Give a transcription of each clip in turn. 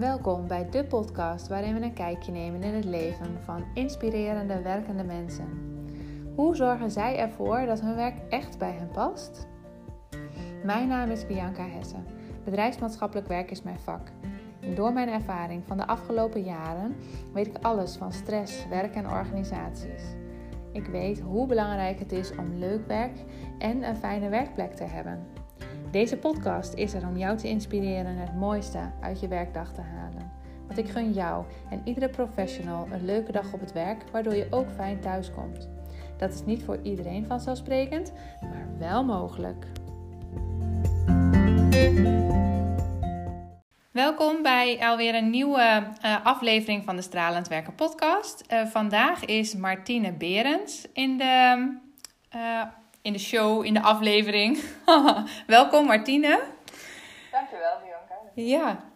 Welkom bij de podcast waarin we een kijkje nemen in het leven van inspirerende werkende mensen. Hoe zorgen zij ervoor dat hun werk echt bij hen past? Mijn naam is Bianca Hessen. Bedrijfsmaatschappelijk werk is mijn vak. Door mijn ervaring van de afgelopen jaren weet ik alles van stress, werk en organisaties. Ik weet hoe belangrijk het is om leuk werk en een fijne werkplek te hebben. Deze podcast is er om jou te inspireren het mooiste uit je werkdag te halen. Want ik gun jou en iedere professional een leuke dag op het werk, waardoor je ook fijn thuis komt. Dat is niet voor iedereen vanzelfsprekend, maar wel mogelijk. Welkom bij alweer een nieuwe uh, aflevering van de Stralend Werken podcast. Uh, vandaag is Martine Berends in de uh, in de show, in de aflevering. Welkom Martine. Dankjewel Bianca. Ja.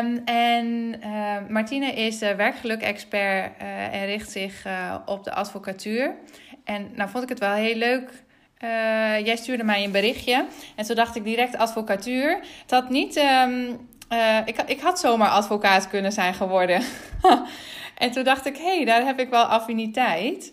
Um, en uh, Martine is werkgeluk-expert uh, en richt zich op de advocatuur. En nou vond ik het wel heel leuk. jij stuurde mij een berichtje en toen dacht ik direct advocatuur. Het had niet. Um, ik, ik had zomaar advocaat kunnen zijn geworden. en toen dacht ik, hé, hey, daar heb ik wel affiniteit.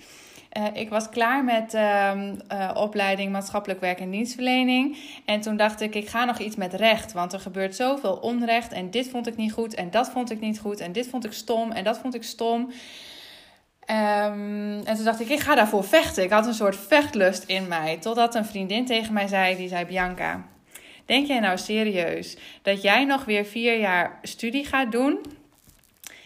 Uh, ik was klaar met uh, uh, opleiding maatschappelijk werk en dienstverlening. En toen dacht ik, ik ga nog iets met recht. Want er gebeurt zoveel onrecht. En dit vond ik niet goed. En dat vond ik niet goed. En dit vond ik stom. En dat vond ik stom. Um, en toen dacht ik, ik ga daarvoor vechten. Ik had een soort vechtlust in mij. Totdat een vriendin tegen mij zei, die zei, Bianca... Denk jij nou serieus dat jij nog weer vier jaar studie gaat doen?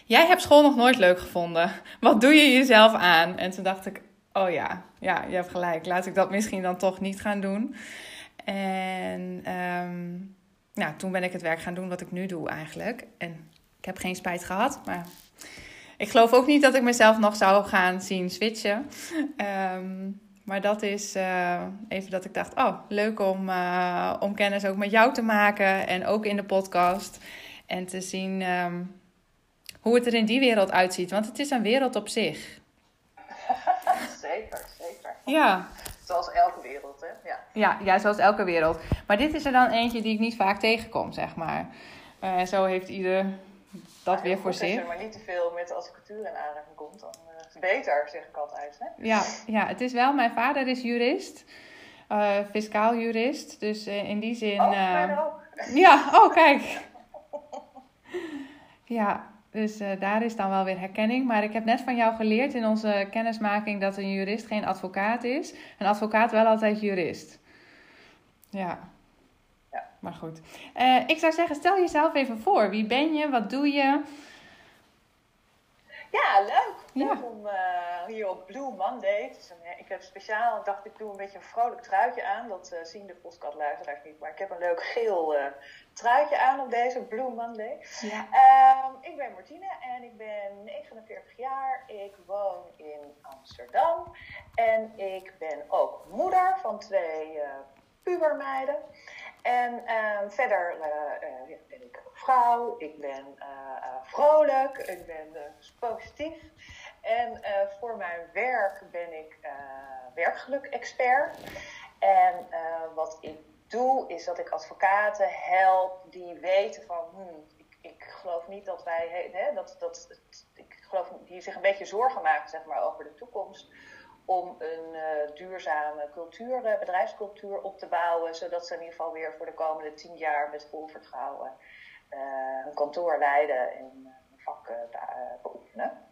Jij hebt school nog nooit leuk gevonden. Wat doe je jezelf aan? En toen dacht ik, oh ja, ja, je hebt gelijk. Laat ik dat misschien dan toch niet gaan doen. En um, nou, toen ben ik het werk gaan doen wat ik nu doe eigenlijk. En ik heb geen spijt gehad, maar ik geloof ook niet dat ik mezelf nog zou gaan zien switchen. Um, maar dat is uh, even dat ik dacht, oh, leuk om, uh, om kennis ook met jou te maken. En ook in de podcast. En te zien um, hoe het er in die wereld uitziet. Want het is een wereld op zich. Ja. Zoals elke wereld, hè? Ja. ja. Ja, zoals elke wereld. Maar dit is er dan eentje die ik niet vaak tegenkom, zeg maar. En uh, zo heeft ieder dat ja, weer voor zich. Als je maar niet te veel met de advocatuur in aanraking komt, dan uh, is het beter, zeg ik altijd. Hè? Ja, ja, het is wel, mijn vader is jurist. Uh, fiscaal jurist. Dus in die zin. Oh, ook. Ja, oh, kijk. ja, dus uh, daar is dan wel weer herkenning. Maar ik heb net van jou geleerd in onze kennismaking dat een jurist geen advocaat is. Een advocaat wel altijd jurist. Ja. ja. Maar goed. Uh, ik zou zeggen, stel jezelf even voor. Wie ben je? Wat doe je? Ja, leuk. Ja. Leuk om uh, hier op Blue Monday. Dus een, ik heb speciaal, dacht ik doe een beetje een vrolijk truitje aan. Dat uh, zien de podcastluisteraars niet. Maar ik heb een leuk geel uh, truitje aan op deze Blue Monday. Ja. Um, ik ben Martine en ik ben 49 jaar. Ik woon in Amsterdam. En ik ben ook moeder van twee pubermeiden. En uh, verder uh, uh, ben ik vrouw, ik ben vrolijk, ik ben positief. En voor mijn werk ben ik werkgeluk-expert. En wat ik doe, is dat ik advocaten help die weten van... Hmm, ik, ik, geloof niet dat wij... Hè, dat, dat, ik geloof die zich een beetje zorgen maken zeg maar, over de toekomst om een uh, duurzame cultuur, uh, bedrijfscultuur op te bouwen, zodat ze in ieder geval weer voor de komende tien jaar met vol vertrouwen uh, hun kantoor leiden en hun vak beoefenen.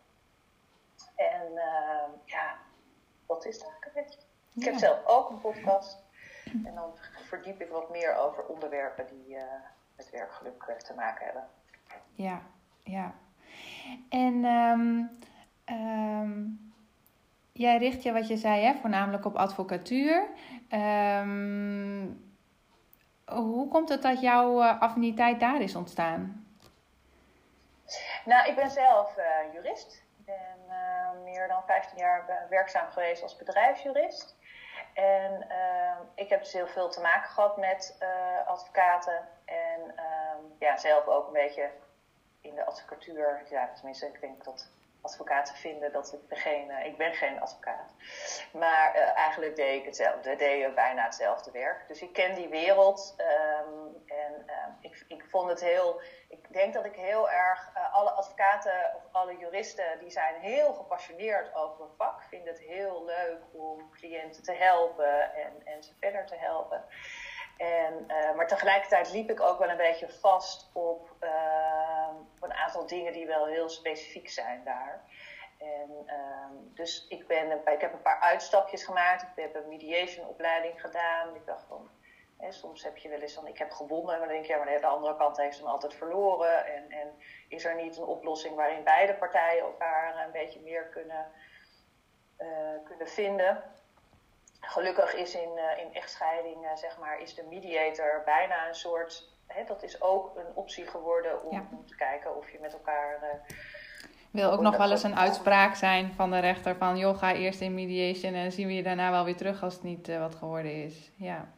En ja, wat is dat eigenlijk een beetje? Ja. Ik heb zelf ook een podcast en dan verdiep ik wat meer over onderwerpen die met werkgeluk te maken hebben. Ja, ja. En um, um jij richt je, wat je zei, hè, voornamelijk op advocatuur. Um, hoe komt het dat jouw uh, affiniteit daar is ontstaan? Nou, ik ben zelf uh, jurist. Ik ben uh, meer dan 15 jaar werkzaam geweest als bedrijfsjurist. En ik heb dus heel veel te maken gehad met advocaten. En um, ja, zelf ook een beetje in de advocatuur. Ja, tenminste, ik denk dat advocaten vinden dat ik degene, ik ben geen advocaat. Maar uh, eigenlijk deed ik hetzelfde, deed bijna hetzelfde werk. Dus ik ken die wereld um, en um, ik ik, vond het heel. Ik denk dat ik heel erg. Uh, alle advocaten of alle juristen. die zijn heel gepassioneerd over hun vak. Vinden het heel leuk om cliënten te helpen en, en ze verder te helpen. En, uh, maar tegelijkertijd liep ik ook wel een beetje vast op, uh, op een aantal dingen die wel heel specifiek zijn daar. En, uh, dus ik, ben, ik heb een paar uitstapjes gemaakt. Ik heb een mediation opleiding gedaan. Ik dacht van, hè, soms heb je wel eens van, ik heb gewonnen. Maar dan denk je, ja, maar de andere kant heeft dan altijd verloren. En, en is er niet een oplossing waarin beide partijen elkaar een beetje meer kunnen, uh, kunnen vinden? Gelukkig is in, uh, in echtscheiding, uh, zeg maar, is de mediator bijna een soort... Hè, dat is ook een optie geworden om, ja. te kijken of je met elkaar wil ook nog wel eens een uitspraak zijn van de rechter van joh, ga eerst in mediation en zien we je daarna wel weer terug als het niet wat geworden is. Ja.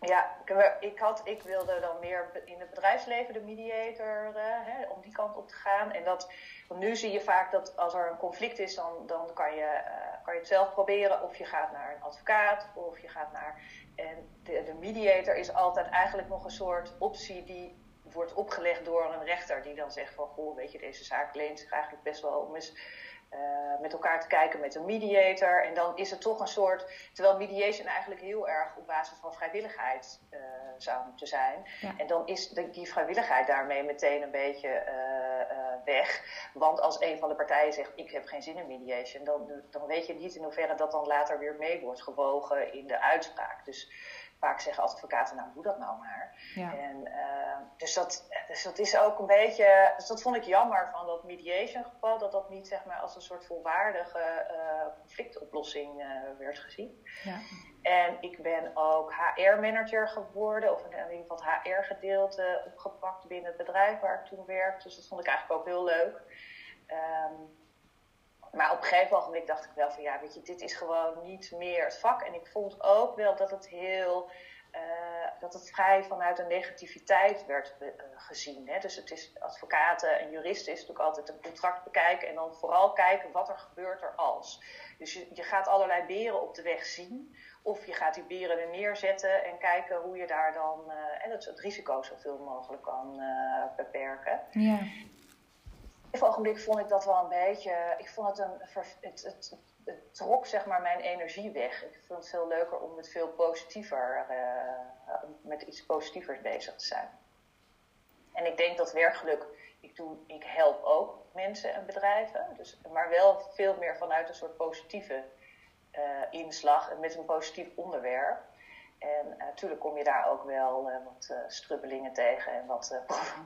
Ja, ik, had, ik wilde dan meer in het bedrijfsleven de mediator, hè, om die kant op te gaan. En dat, want nu zie je vaak dat als er een conflict is, dan, dan kan, je, uh, kan je het zelf proberen. Of je gaat naar een advocaat, of je gaat naar... En de, mediator is altijd eigenlijk nog een soort optie die wordt opgelegd door een rechter die dan zegt van goh, weet je, deze zaak leent zich eigenlijk best wel om eens uh, met elkaar te kijken met een mediator. En dan is het toch een soort, terwijl mediation eigenlijk heel erg op basis van vrijwilligheid uh, zou moeten zijn. Ja. En dan is de, die vrijwilligheid daarmee meteen een beetje uh, weg. Want als een van de partijen zegt ik heb geen zin in mediation, dan, dan weet je niet in hoeverre dat dan later weer mee wordt gewogen in de uitspraak. Dus vaak zeggen advocaten, nou doe dat nou maar. Ja. En, uh, dus, dat, dus dat is ook een beetje, dus dat vond ik jammer van dat mediation geval, dat dat niet zeg maar als een soort volwaardige uh, conflictoplossing uh, werd gezien. Ja. En ik ben ook HR-manager geworden, of in ieder geval het HR-gedeelte opgepakt binnen het bedrijf waar ik toen werkte. Dus dat vond ik eigenlijk ook heel leuk. Um, maar op een gegeven moment dacht ik wel van ja, weet je, dit is gewoon niet meer het vak. En ik vond ook wel dat het heel, uh, dat het vrij vanuit een negativiteit werd uh, gezien. Hè? Dus het is advocaten en juristen is natuurlijk altijd een contract bekijken en dan vooral kijken wat er gebeurt er als. Dus je, gaat allerlei beren op de weg zien. Of je gaat die beren er neerzetten en kijken hoe je daar dan uh, en het, het risico zoveel mogelijk kan beperken. Ja ogenblik vond ik dat wel een beetje. Ik vond het een. Het, het, trok zeg maar mijn energie weg. Ik vond het veel leuker om met veel positiever. Uh, met iets positievers bezig te zijn. En ik denk dat werkgeluk. Ik, doe, ik help ook mensen en bedrijven. Dus, maar wel veel meer vanuit een soort positieve uh, inslag. En met een positief onderwerp. En natuurlijk kom je daar ook wel uh, wat uh, strubbelingen tegen en wat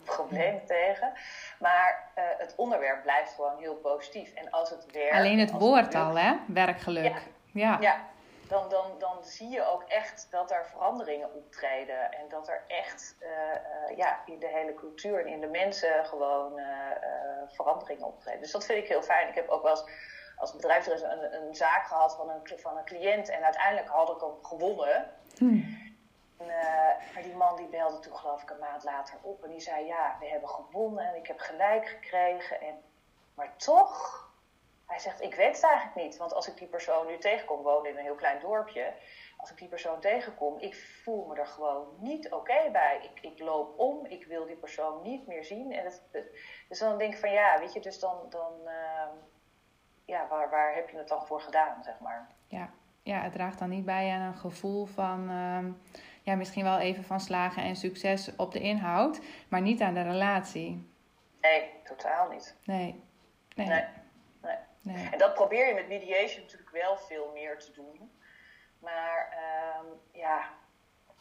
problemen tegen. Maar het onderwerp blijft gewoon heel positief. En als het werkt. Alleen het woord al, hè? Werkgeluk. Ja. ja. ja. Dan, dan, dan zie je ook echt dat er veranderingen optreden. En dat er echt ja, in de hele cultuur en in de mensen gewoon veranderingen optreden. Dus dat vind ik heel fijn. Ik heb ook wel eens als bedrijf een, een zaak gehad van een, van een cliënt. En uiteindelijk had ik hem gewonnen. Hmm. En, uh, maar die man die belde toen geloof ik een maand later op en die zei ja, we hebben gewonnen en ik heb gelijk gekregen. En, maar toch, hij zegt ik weet het eigenlijk niet. Want als ik die persoon nu tegenkom, wonen in een heel klein dorpje. Als ik die persoon tegenkom, ik voel me er gewoon niet oké okay bij. Ik, ik loop om, ik wil die persoon niet meer zien. En het, het, dus dan denk ik van ja, weet je, dus dan, dan uh, ja, waar, waar heb je het dan voor gedaan, zeg maar. Ja ja, het draagt dan niet bij aan een gevoel van uh, ja, misschien wel even van slagen en succes op de inhoud, maar niet aan de relatie. Nee, totaal niet. Nee. Nee. nee. nee. nee. En dat probeer je met mediation natuurlijk wel veel meer te doen. Maar um, ja,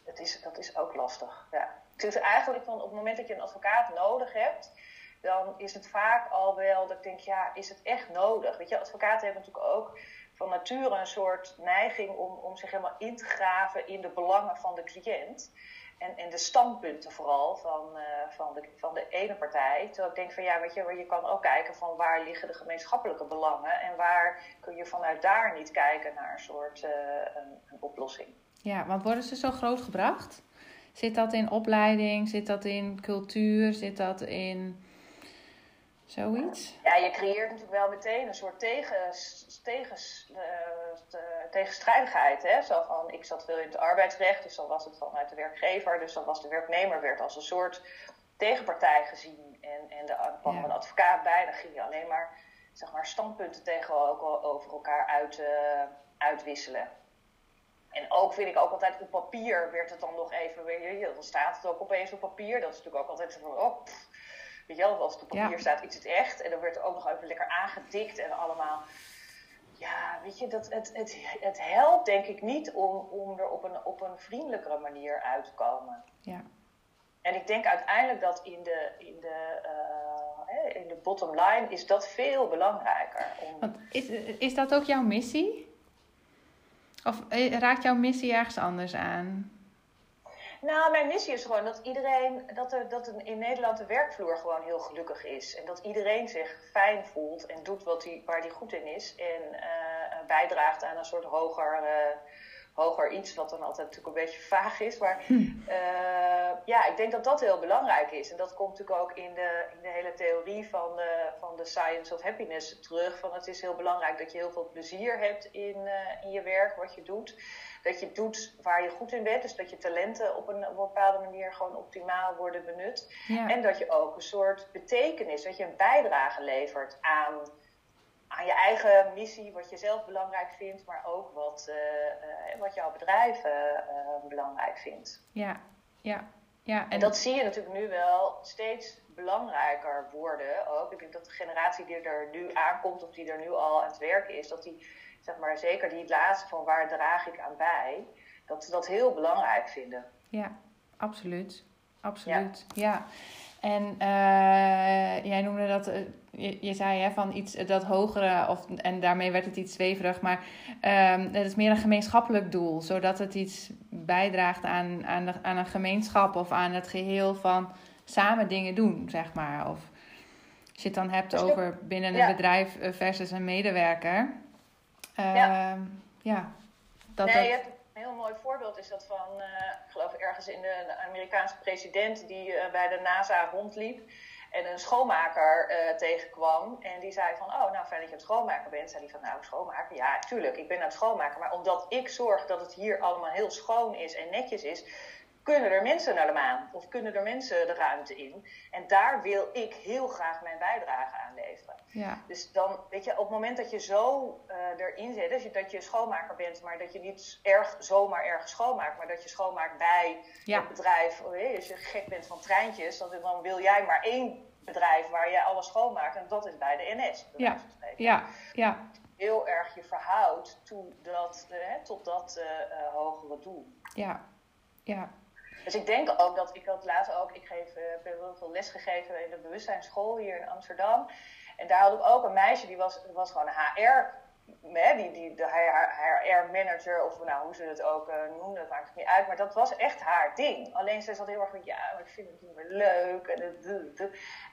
het is, dat is ook lastig. Ja. Het is eigenlijk van op het moment dat je een advocaat nodig hebt, dan is het vaak al wel dat ik denk, ja, is het echt nodig? Weet je, advocaten hebben natuurlijk ook van nature een soort neiging om, om zich helemaal in te graven in de belangen van de cliënt. En, de standpunten vooral van, uh, van, de, van de ene partij. Terwijl ik denk van ja, weet je, je kan ook kijken van waar liggen de gemeenschappelijke belangen. En waar kun je vanuit daar niet kijken naar een soort een, een oplossing. Ja, want worden ze zo groot gebracht? Zit dat in opleiding? Zit dat in cultuur? Zit dat in zoiets? Ja, je creëert natuurlijk wel meteen een soort tegen tegen, uh, tegenstrijdigheid. Hè? Zo van, ik zat veel in het arbeidsrecht, dus dan was het vanuit de werkgever. Dus dan was de werknemer werd als een soort tegenpartij gezien. En, en er kwam een advocaat bij, dan ging je alleen maar, zeg maar standpunten tegenover elkaar uit, uh, uitwisselen. En ook vind ik ook altijd op papier werd het dan nog even weer, dan staat het ook opeens op papier. Dat is natuurlijk ook altijd van, oh, weet je wel, als het op papier staat, iets het echt. En dan werd er ook nog even lekker aangedikt en allemaal. Ja, weet je, dat, het, het, het helpt denk ik niet om, om er op een, op een vriendelijkere manier uit te komen. Ja. En ik denk uiteindelijk dat in de, in de, uh, in de bottom line is dat veel belangrijker. Om... Want is, is dat ook jouw missie? Of eh, raakt jouw missie ergens anders aan? Nou, mijn missie is gewoon dat iedereen, dat, er, dat in Nederland de werkvloer gewoon heel gelukkig is. En dat iedereen zich fijn voelt en doet wat hij, waar hij goed in is. En uh, bijdraagt aan een soort hoger, hoger iets, wat dan altijd natuurlijk een beetje vaag is. Maar hm. uh, ja, ik denk dat dat heel belangrijk is. En dat komt natuurlijk ook in de, in de hele theorie van de, van de Science of Happiness terug. Van het is heel belangrijk dat je heel veel plezier hebt in, in je werk, wat je doet dat je doet waar je goed in bent. Dus dat je talenten op een, op een bepaalde manier gewoon optimaal worden benut. En dat je ook een soort betekenis, dat je een bijdrage levert aan, aan je eigen missie, wat je zelf belangrijk vindt, maar ook wat, uh, uh, wat jouw bedrijf uh, belangrijk vindt. Ja, ja. Ja, en... en dat zie je natuurlijk nu wel steeds belangrijker worden ook. Ik denk dat de generatie die er nu aankomt, of die er nu al aan het werken is, dat die zeg maar, zeker die laatste van waar draag ik aan bij, dat ze dat heel belangrijk vinden. Ja, absoluut. Absoluut, ja. En uh, jij noemde dat, uh, je, je, zei hè, van iets dat hogere, of, en daarmee werd het iets zweverig, maar um, het is meer een gemeenschappelijk doel, zodat het iets bijdraagt aan, aan, de, aan een gemeenschap of aan het geheel van samen dingen doen, zeg maar. Of als je het dan hebt over binnen een bedrijf versus een medewerker ja. Ehm, ja. Dat nee, een heel mooi voorbeeld is dat van, uh, ik geloof ergens in de, Amerikaanse president die uh, bij de NASA rondliep en een schoonmaker uh, tegenkwam. En die zei van, oh, nou fijn dat je een schoonmaker bent. Zei hij van, nou, schoonmaker? Ja, tuurlijk, ik ben aan het schoonmaken. Maar omdat ik zorg dat het hier allemaal heel schoon is en netjes is, kunnen er mensen naar de maan? Of kunnen er mensen de ruimte in? En daar wil ik heel graag mijn bijdrage aan leveren. Ja. Dus dan, weet je, op het moment dat je zo uh, erin zit, dus dat je schoonmaker bent, maar dat je niet erg, zomaar erg schoonmaakt, maar dat je schoonmaakt bij ja. het bedrijf. Oh, als je gek bent van treintjes, dan, dan wil jij maar één bedrijf waar jij alles schoonmaakt en dat is bij de NS. Ja. ja, ja. Heel erg je verhoudt to dat, uh, tot dat uh, hogere doel. Ja, ja. Dus ik denk ook dat ik had later ook, ik geef, heb heel veel les gegeven in de bewustzijnsschool hier in Amsterdam. En daar had ik ook een meisje, die was, was gewoon een HR, hè, die, die, de HR-manager, of nou, hoe ze het ook uh, noemden, dat maakt het niet uit. Maar dat was echt haar ding. Alleen ze zat heel erg van, ja, maar ik vind het niet meer leuk. En, en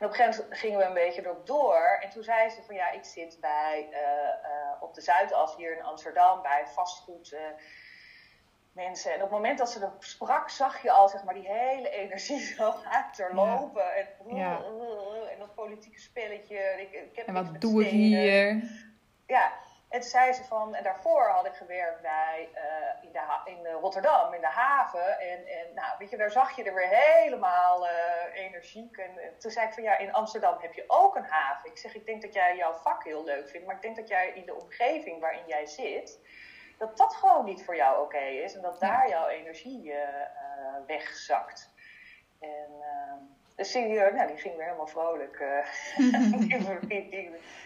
op een gegeven moment gingen we een beetje erop door. En toen zei ze van, ja, ik zit bij, uh, uh, op de Zuidas hier in Amsterdam, bij vastgoed mensen. En op het moment dat ze er sprak, zag je al zeg maar, die hele energie zo achterlopen. Ja. En, ja. en politieke spelletje. Ik, ik heb en wat doe ik hier? Ja, en toen zei ze van, en daarvoor had ik gewerkt bij, uh, in, de, in Rotterdam, in de haven. En, en nou, weet je, daar zag je er weer helemaal uh, energiek. En, en, toen zei ik van, ja, in Amsterdam heb je ook een haven. Ik zeg, ik denk dat jij jouw vak heel leuk vindt, maar ik denk dat jij in de omgeving waarin jij zit, dat dat gewoon niet voor jou oké is en dat daar jouw energie uh, wegzakt. En dus die, nou, die ging weer helemaal vrolijk.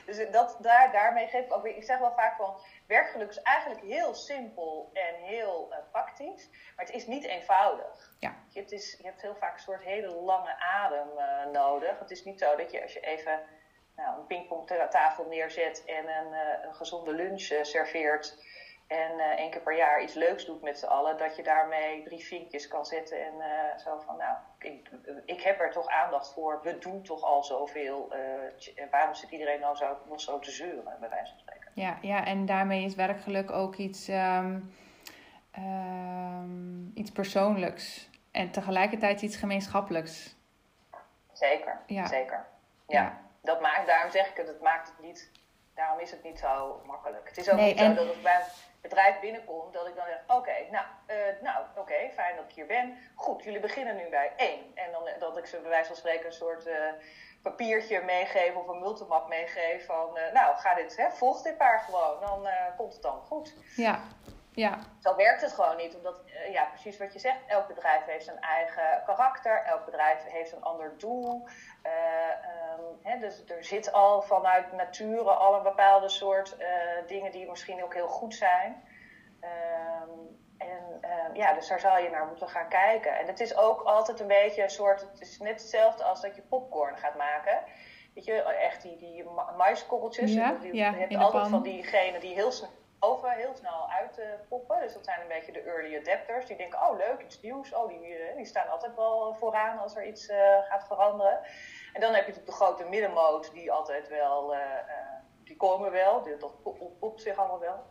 dus dat, daar, daarmee geef ik ook weer, ik zeg wel vaak van, werkgeluk is eigenlijk heel simpel en heel praktisch, maar het is niet eenvoudig. Ja. Je, het is, je hebt heel vaak een soort hele lange adem nodig. Het is niet zo dat je als je even nou, een pingpongtafel neerzet en een, een gezonde lunch serveert en uh, één keer per jaar iets leuks doet met z'n allen, dat je daarmee drie vinkjes kan zetten en uh, zo van, nou, ik, ik, heb er toch aandacht voor, we doen toch al zoveel, uh, waarom zit iedereen nou zo, nog zo te zeuren, bij wijze van spreken. Ja, ja en daarmee is werkgeluk ook iets, um, um, iets persoonlijks en tegelijkertijd iets gemeenschappelijks. Zeker, ja. zeker. Ja. ja. Dat maakt, daarom zeg ik het, het maakt het niet daarom is het niet zo makkelijk. Het is ook Nee, niet zo dat ik bij bedrijf binnenkom, dat ik dan zeg, oké, nou, eh, nou oké, fijn dat ik hier ben. Goed, jullie beginnen nu bij één. En dan eh, dat ik ze bij wijze van spreken een soort eh, papiertje meegeef of een multimap meegeef van, nou, ga dit, hè, volg dit paar gewoon, dan komt het dan goed. Ja, ja, Zo werkt het gewoon niet, omdat, eh, ja, precies wat je zegt, elk bedrijf heeft zijn eigen karakter, elk bedrijf heeft een ander doel. Eh, ehm, hè, dus er zit al vanuit nature al een bepaalde soort eh, dingen die misschien ook heel goed zijn. Ehm, en ehm, ja, dus daar zal je naar moeten gaan kijken. En het is ook altijd een beetje een soort, het is net hetzelfde als dat je popcorn gaat maken. Weet je, echt die, die ma- maiskorreltjes. Ja, die, ja, je hebt in de altijd pan. van diegenen die heel snel over heel snel uitpoppen. dus dat zijn een beetje de early adapters. Die denken, oh leuk, iets nieuws. Oh, die, eh, die staan altijd wel vooraan als er iets eh, gaat veranderen. En dan heb je de grote middenmoot die altijd wel, eh, die komen wel. Die, dat zich allemaal wel.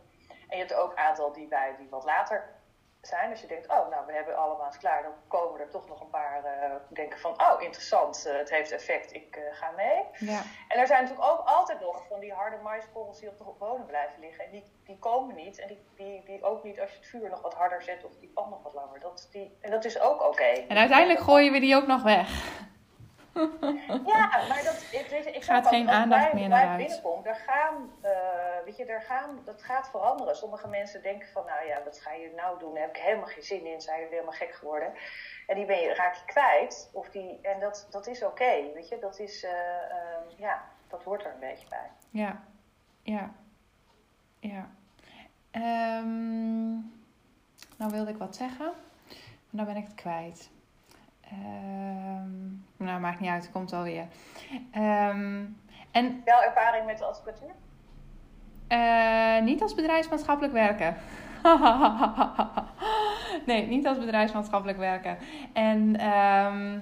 En je hebt ook een aantal die bij die wat later zijn. Als je denkt, oh nou we hebben allemaal eens klaar. Dan komen er toch nog een paar die denken van, oh interessant, eh, het heeft effect, ik eh, ga mee. ja. En er zijn natuurlijk ook altijd nog van die harde maiskorrels die op de bodem blijven liggen. En die, die komen niet. En die, die, die ook niet als je het vuur nog wat harder zet of die pan nog wat langer. Dat, die, en dat is ook oké. En uiteindelijk gooien we die ook nog weg. Ja, maar dat, ik, weet, ik Gaat geen aandacht bij meer naar uit. binnenkomt, daar gaan, eh, weet je, daar gaan, dat gaat veranderen. Sommige mensen denken van, nou ja, wat ga je nou doen? Daar heb ik helemaal geen zin in. Zijn jullie helemaal gek geworden? En die ben je, raak je kwijt. Of die, en dat, dat is oké, weet je. Dat is, eh, ehm, ja, dat hoort er een beetje bij. Ja, ja, ja. Ehm, nou wilde ik wat zeggen, maar dan ben ik het kwijt. Ehm, nou, maakt niet uit, het komt wel weer. Ehm, en Jouw ervaring met de advocatuur? eh, niet als bedrijfsmaatschappelijk werken. nee, niet als bedrijfsmaatschappelijk werken. En ehm,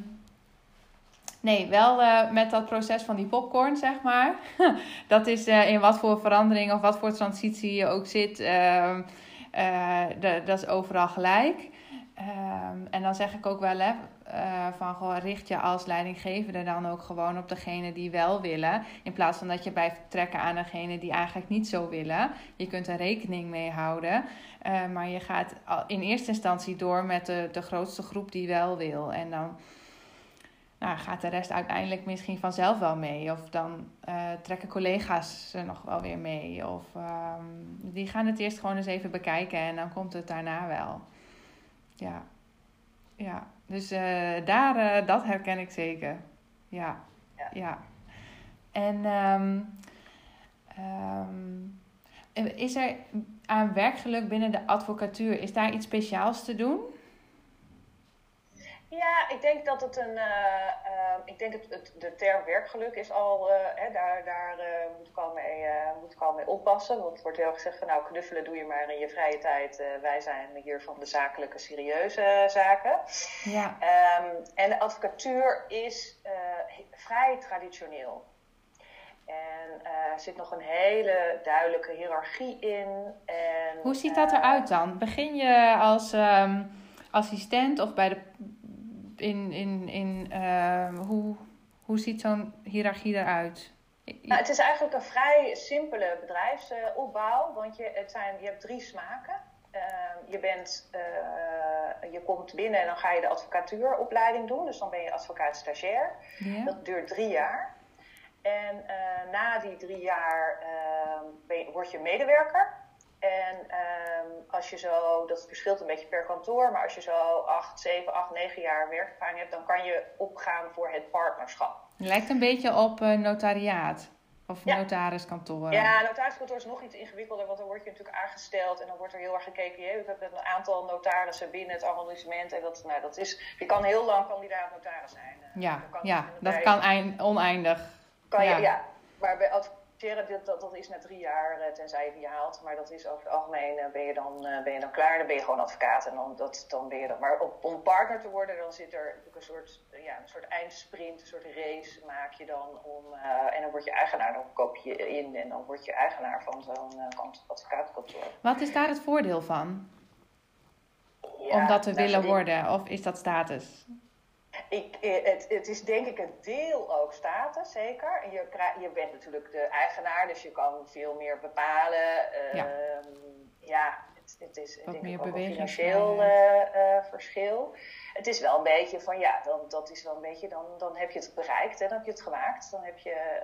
nee, wel eh, met dat proces van die popcorn, zeg maar. dat is eh, in wat voor verandering of wat voor transitie je ook zit. ehm, eh, dat is overal gelijk. Ehm, en dan zeg ik ook wel, hè, eh, van goh, richt je als leidinggevende dan ook gewoon op degene die wel willen. In plaats van dat je blijft trekken aan degene die eigenlijk niet zo willen. Je kunt er rekening mee houden. eh, maar je gaat in eerste instantie door met de, de grootste groep die wel wil. En dan nou, gaat de rest uiteindelijk misschien vanzelf wel mee. Of dan eh, trekken collega's er nog wel weer mee. Of ehm, die gaan het eerst gewoon eens even bekijken en dan komt het daarna wel. Ja, ja. dus eh, daar, eh, dat herken ik zeker. Ja, Ja. ja. En ehm, ehm, is er aan werkgeluk binnen de advocatuur, is daar iets speciaals te doen? Ja, ik denk dat het een. eh, eh, ik denk het, het, de term werkgeluk is al. eh, hè, daar daar eh, moet, ik al mee, moet ik al mee oppassen. Want het wordt heel erg gezegd van nou, knuffelen doe je maar in je vrije tijd. Wij zijn hier van de zakelijke, serieuze zaken. Ja, Ehm, en de advocatuur is vrij traditioneel. En er zit nog een hele duidelijke hiërarchie in. En, Hoe ziet dat eruit dan? Begin je als ehm, assistent of bij de. In, in, in, ehm, hoe, hoe ziet zo'n hiërarchie eruit? Nou, het is eigenlijk een vrij simpele bedrijfsopbouw, want je, het zijn, je hebt drie smaken. Ehm, je, bent, eh, je komt binnen en dan ga je de advocatuuropleiding doen, dus dan ben je advocaat-stagiair. Ja? Dat duurt drie jaar. En eh, na die drie jaar ehm, je, word je medewerker. En ehm, als je zo, dat verschilt een beetje per kantoor, maar als je zo acht, zeven, acht, negen jaar werkervaring hebt, dan kan je opgaan voor het partnerschap. Lijkt een beetje op eh, notariaat of Ja. notariskantoor. Ja, notariskantoor is nog iets ingewikkelder, want dan word je natuurlijk aangesteld en dan wordt er heel erg gekeken. Je hebt een aantal notarissen binnen het arrondissement en dat, nou, dat is, je kan heel lang kandidaat notaris zijn. Eh, Ja, kan- ja dat kan eind, oneindig. Kan je, ja. ja. maar bij advoceren, dat, dat, is na drie jaar, eh, tenzij je die haalt. Maar dat is over het algemeen, eh, ben, je dan, eh, ben je dan klaar. Dan ben je gewoon advocaat en dan, dat, dan ben je dan. Maar op, om partner te worden, dan zit er natuurlijk een soort, ja, een soort eindsprint, een soort race maak je dan om. en dan word je eigenaar, dan koop je in en dan word je eigenaar van zo'n kant- advocatenkantoor. Wat is daar het voordeel van? Ja, om dat te nou, willen worden? Of is dat status? Ik, eh, het, het is denk ik een deel ook status, zeker. En je, je bent natuurlijk de eigenaar, dus je kan veel meer bepalen. ja, ehm, ja het, het, is Wat denk meer ik ook een financieel uh, verschil. Het is wel een beetje van, ja, dan, dat is wel een beetje, dan, dan heb je het bereikt en dan heb je het gemaakt. Dan heb je,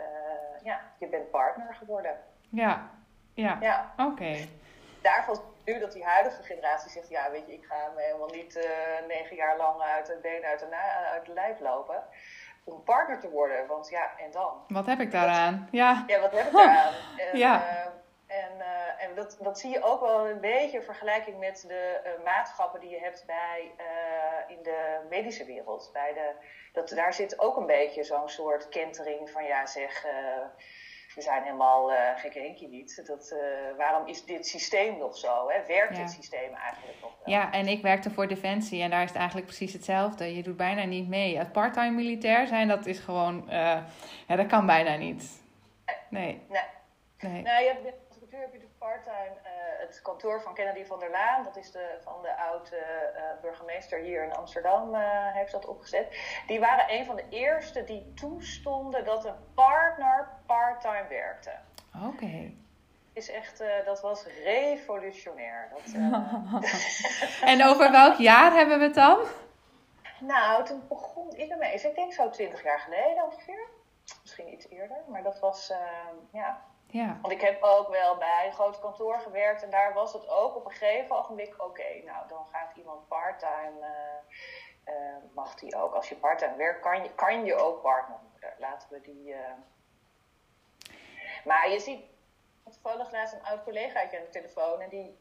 ja, je bent partner geworden. Ja, ja, ja. oké. Okay. Nu dat die huidige generatie zegt, ja, weet je, ik ga me helemaal niet uh, negen jaar lang uit het been uit de, uit de lijf lopen. Om partner te worden, want ja, en dan? Wat heb ik daaraan? ja. ja, wat heb ik daaraan? En, ja. Uh, en, uh, en dat, dat zie je ook wel een beetje in vergelijking met de uh, maatschappen die je hebt bij, in de medische wereld. Bij de, dat, daar zit ook een beetje zo'n soort kentering van, ja, zeg we zijn helemaal uh, niet. Dat, uh, waarom is dit systeem nog zo? Hè? Werkt dit systeem eigenlijk nog wel? Ja, en ik werkte voor Defensie en daar is het eigenlijk precies hetzelfde. Je doet bijna niet mee. Het part-time militair zijn, dat is gewoon... Uh, ja, dat kan bijna niet. Nee. Nee. nee. Nou, je hebt, heb je de part-time het kantoor van Kennedy van der Laan, dat is de, van de oude uh, burgemeester hier in Amsterdam, uh, heeft dat opgezet. Die waren een van de eerste die toestonden dat een partner part-time werkte. Oké. Is echt, uh, dat was revolutionair. Dat, en over welk jaar hebben we het dan? Nou, toen begon ik ermee. Dus ik denk zo twintig jaar geleden ongeveer. Misschien iets eerder. Maar dat was, ja, ja. Want ik heb ook wel bij een groot kantoor gewerkt en daar was het ook op een gegeven ogenblik: oké, nou dan gaat iemand parttime, uh, uh, mag die ook. Als je parttime werkt, kan je, kan je ook partner. Laten we die. Uh... Maar je ziet toevallig naast een oud collegaatje aan de telefoon en die,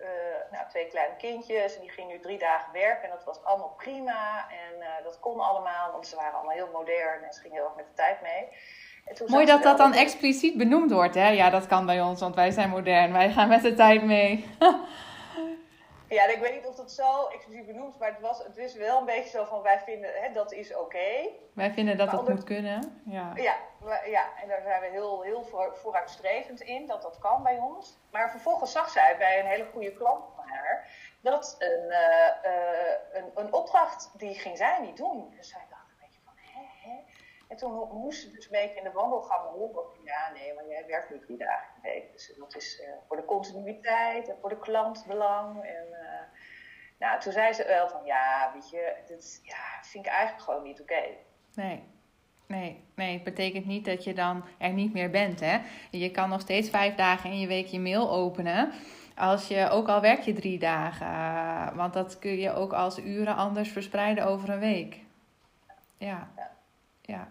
nou, twee kleine kindjes en die ging nu drie dagen werken en dat was allemaal prima en dat kon allemaal, want ze waren allemaal heel modern en ze gingen heel erg met de tijd mee. Mooi dat dat dan expliciet benoemd wordt, hè? Ja, dat kan bij ons, want wij zijn modern. Wij gaan met de tijd mee. ja, ik weet niet of dat zo expliciet benoemd maar het, was, het is wel een beetje zo van wij vinden hè, dat is oké. Wij vinden dat dat moet kunnen. Ja. Ja, ja, en daar zijn we heel, heel vooruitstrevend in dat dat kan bij ons. Maar vervolgens zag zij bij een hele goede klant van haar dat een, uh, uh, een, een opdracht die ging zij niet doen. Dus zij en toen moest ze dus een beetje in de wandelgang horen. Ja, nee, maar jij werkt nu drie dagen in de week. Dus dat is uh, voor de continuïteit en voor de klantbelang. En uh, nou, toen zei ze wel van, ja, weet je, dit ja, vind ik eigenlijk gewoon niet oké. Okay. Nee. Nee, nee, het betekent niet dat je dan er niet meer bent. Hè? Je kan nog steeds vijf dagen in je week je mail openen. Als je, ook al werk je drie dagen. Want dat kun je ook als uren anders verspreiden over een week. Ja. ja. ja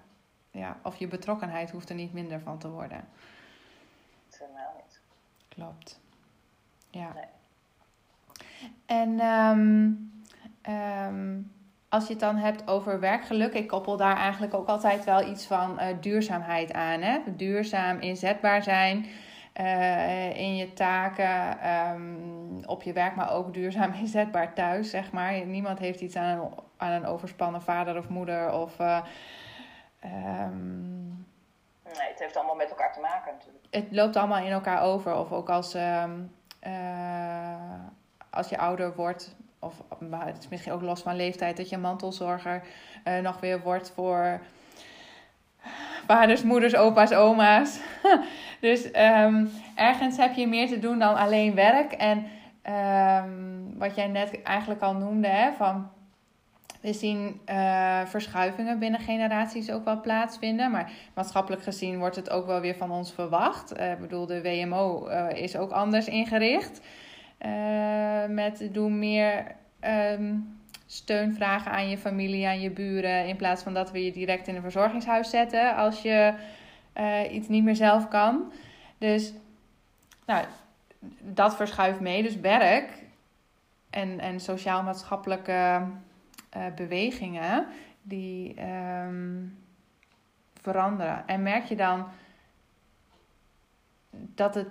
ja, of je betrokkenheid hoeft er niet minder van te worden. Helemaal niet. Klopt. Ja. Nee. En um, um, als je het dan hebt over werkgeluk, ik koppel daar eigenlijk ook altijd wel iets van uh, duurzaamheid aan. Hè? Duurzaam inzetbaar zijn uh, in je taken, um, op je werk, maar ook duurzaam inzetbaar thuis, zeg maar. Niemand heeft iets aan een, aan een overspannen vader of moeder of... Uh, Um, nee, het heeft allemaal met elkaar te maken natuurlijk. Het loopt allemaal in elkaar over. Of ook als, um, uh, als je ouder wordt, of maar het is misschien ook los van leeftijd, dat je mantelzorger uh, nog weer wordt voor vaders, moeders, opa's, oma's. dus um, ergens heb je meer te doen dan alleen werk. En um, wat jij net eigenlijk al noemde, hè, van we zien uh, verschuivingen binnen generaties ook wel plaatsvinden. Maar maatschappelijk gezien wordt het ook wel weer van ons verwacht. Uh, ik bedoel, de WMO eh, is ook anders ingericht. met doe meer um, steun vragen aan je familie, aan je buren. In plaats van dat we je direct in een verzorgingshuis zetten als je iets niet meer zelf kan. Dus nou, dat verschuift mee. Dus werk en, en sociaal-maatschappelijke uh, bewegingen die um, veranderen. En merk je dan dat het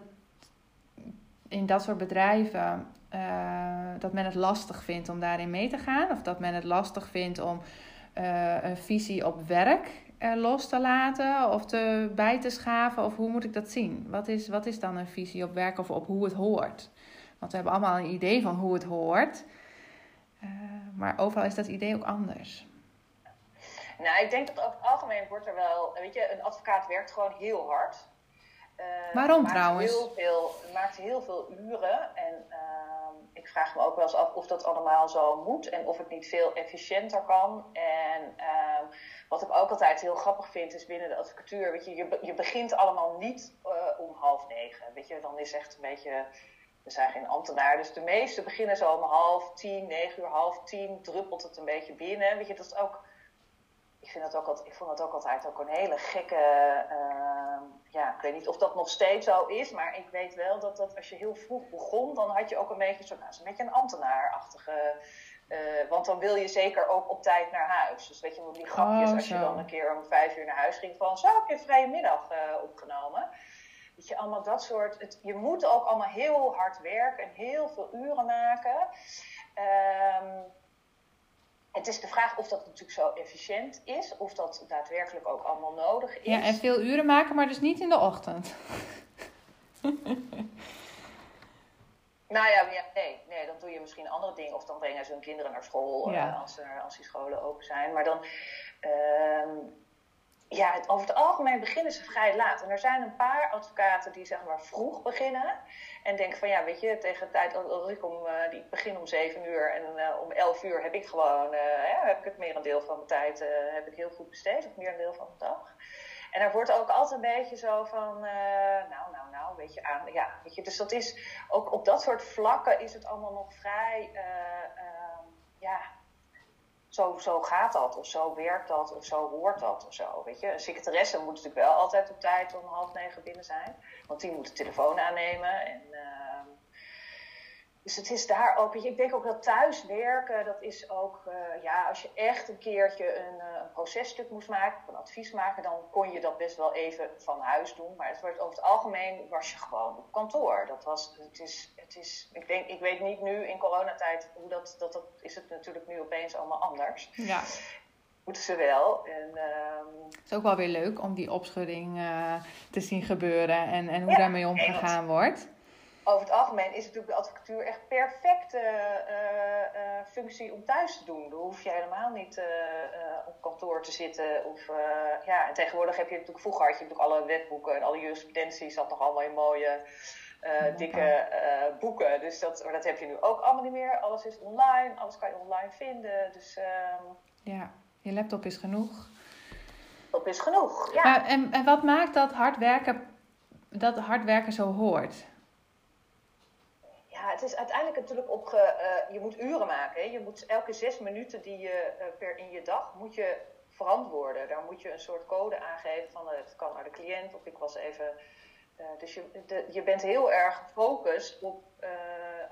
in dat soort bedrijven uh, dat men het lastig vindt om daarin mee te gaan, of dat men het lastig vindt om uh, een visie op werk los te laten of te, bij te schaven, of hoe moet ik dat zien? Wat is, wat is dan een visie op werk of op hoe het hoort? Want we hebben allemaal een idee van hoe het hoort. Uh, maar overal is dat idee ook anders. Nou, ik denk dat over het algemeen wordt er wel... Weet je, een advocaat werkt gewoon heel hard. Uh, Waarom maakt trouwens? Heel veel, maakt heel veel uren. En uh, ik vraag me ook wel eens af of dat allemaal zo moet. En of het niet veel efficiënter kan. En uh, wat ik ook altijd heel grappig vind is binnen de advocatuur. Weet je, je, je begint allemaal niet uh, om half negen. Weet je, dan is echt een beetje... We zijn geen ambtenaar, dus de meeste beginnen zo om half tien, negen uur, half tien, druppelt het een beetje binnen. Weet je, dat is ook, ik, vind dat ook altijd, ik vond dat ook altijd ook een hele gekke, uh, ja, ik weet niet of dat nog steeds zo is, maar ik weet wel dat, dat als je heel vroeg begon, dan had je ook een beetje, zo, nou, een beetje een ambtenaarachtige, uh, want dan wil je zeker ook op tijd naar huis. Dus weet je, die grapjes oh, als je dan een keer om vijf uur naar huis ging van, zo heb je een vrije middag uh, opgenomen. Weet je, allemaal dat soort. Het, je moet ook allemaal heel hard werken en heel veel uren maken. Um, het is de vraag of dat natuurlijk zo efficiënt is, of dat daadwerkelijk ook allemaal nodig is. Ja, en veel uren maken, maar dus niet in de ochtend. nou ja, nee, nee, dan doe je misschien andere dingen. Of dan brengen ze hun kinderen naar school ja. uh, als, er, als die scholen open zijn. Maar dan. Uh, ja, over het algemeen beginnen ze vrij laat. En er zijn een paar advocaten die zeg maar vroeg beginnen. En denken van ja, weet je, tegen de tijd als ik om, uh, die begin om 7 uur en uh, om 11 uur heb ik gewoon, ja, heb ik het merendeel van mijn tijd heb ik heel goed besteed, of merendeel van de dag. En daar wordt ook altijd een beetje zo van, nou, nou, nou, weet je, aan, ja, weet je. Dus dat is, ook op dat soort vlakken is het allemaal nog vrij, zo, zo gaat dat, of zo werkt dat, of zo hoort dat, of zo. Weet je, een secretaresse moet natuurlijk wel altijd op tijd om half negen binnen zijn, want die moet de telefoon aannemen. En, uh, dus het is daar ook, ik denk ook dat thuiswerken, dat is ook, uh, ja, als je echt een keertje een, uh, een processtuk moest maken, een advies maken, dan kon je dat best wel even van huis doen. Maar het wordt over het algemeen was je gewoon op kantoor. Dat was, het is, het is, ik denk, ik weet niet nu in coronatijd hoe dat, dat, dat is het natuurlijk nu opeens allemaal anders. Ja. Moeten ze wel. En, um... Het is ook wel weer leuk om die opschudding uh, te zien gebeuren en, en hoe ja, daarmee omgegaan wordt. Over het algemeen is natuurlijk de advocatuur echt perfecte uh, uh, functie om thuis te doen. Dan hoef je helemaal niet op kantoor te zitten. Of, ja, en tegenwoordig heb je natuurlijk, vroeger had je natuurlijk alle wetboeken en alle jurisprudentie zat nog allemaal in mooie uh, dikke uh, boeken. Dus dat, maar dat heb je nu ook allemaal niet meer. Alles is online, alles kan je online vinden. Dus, uh, ja, je laptop is genoeg. Laptop is genoeg, ja. Maar, en, en wat maakt dat hard werken, dat hard werken zo hoort? Ja, het is uiteindelijk natuurlijk op... Ge, je moet uren maken. Hè? Je moet elke zes minuten die je per in je dag moet je verantwoorden. Daar moet je een soort code aangeven van het kan naar de cliënt of ik was even dus je, de, je bent heel erg gefocust op, uh,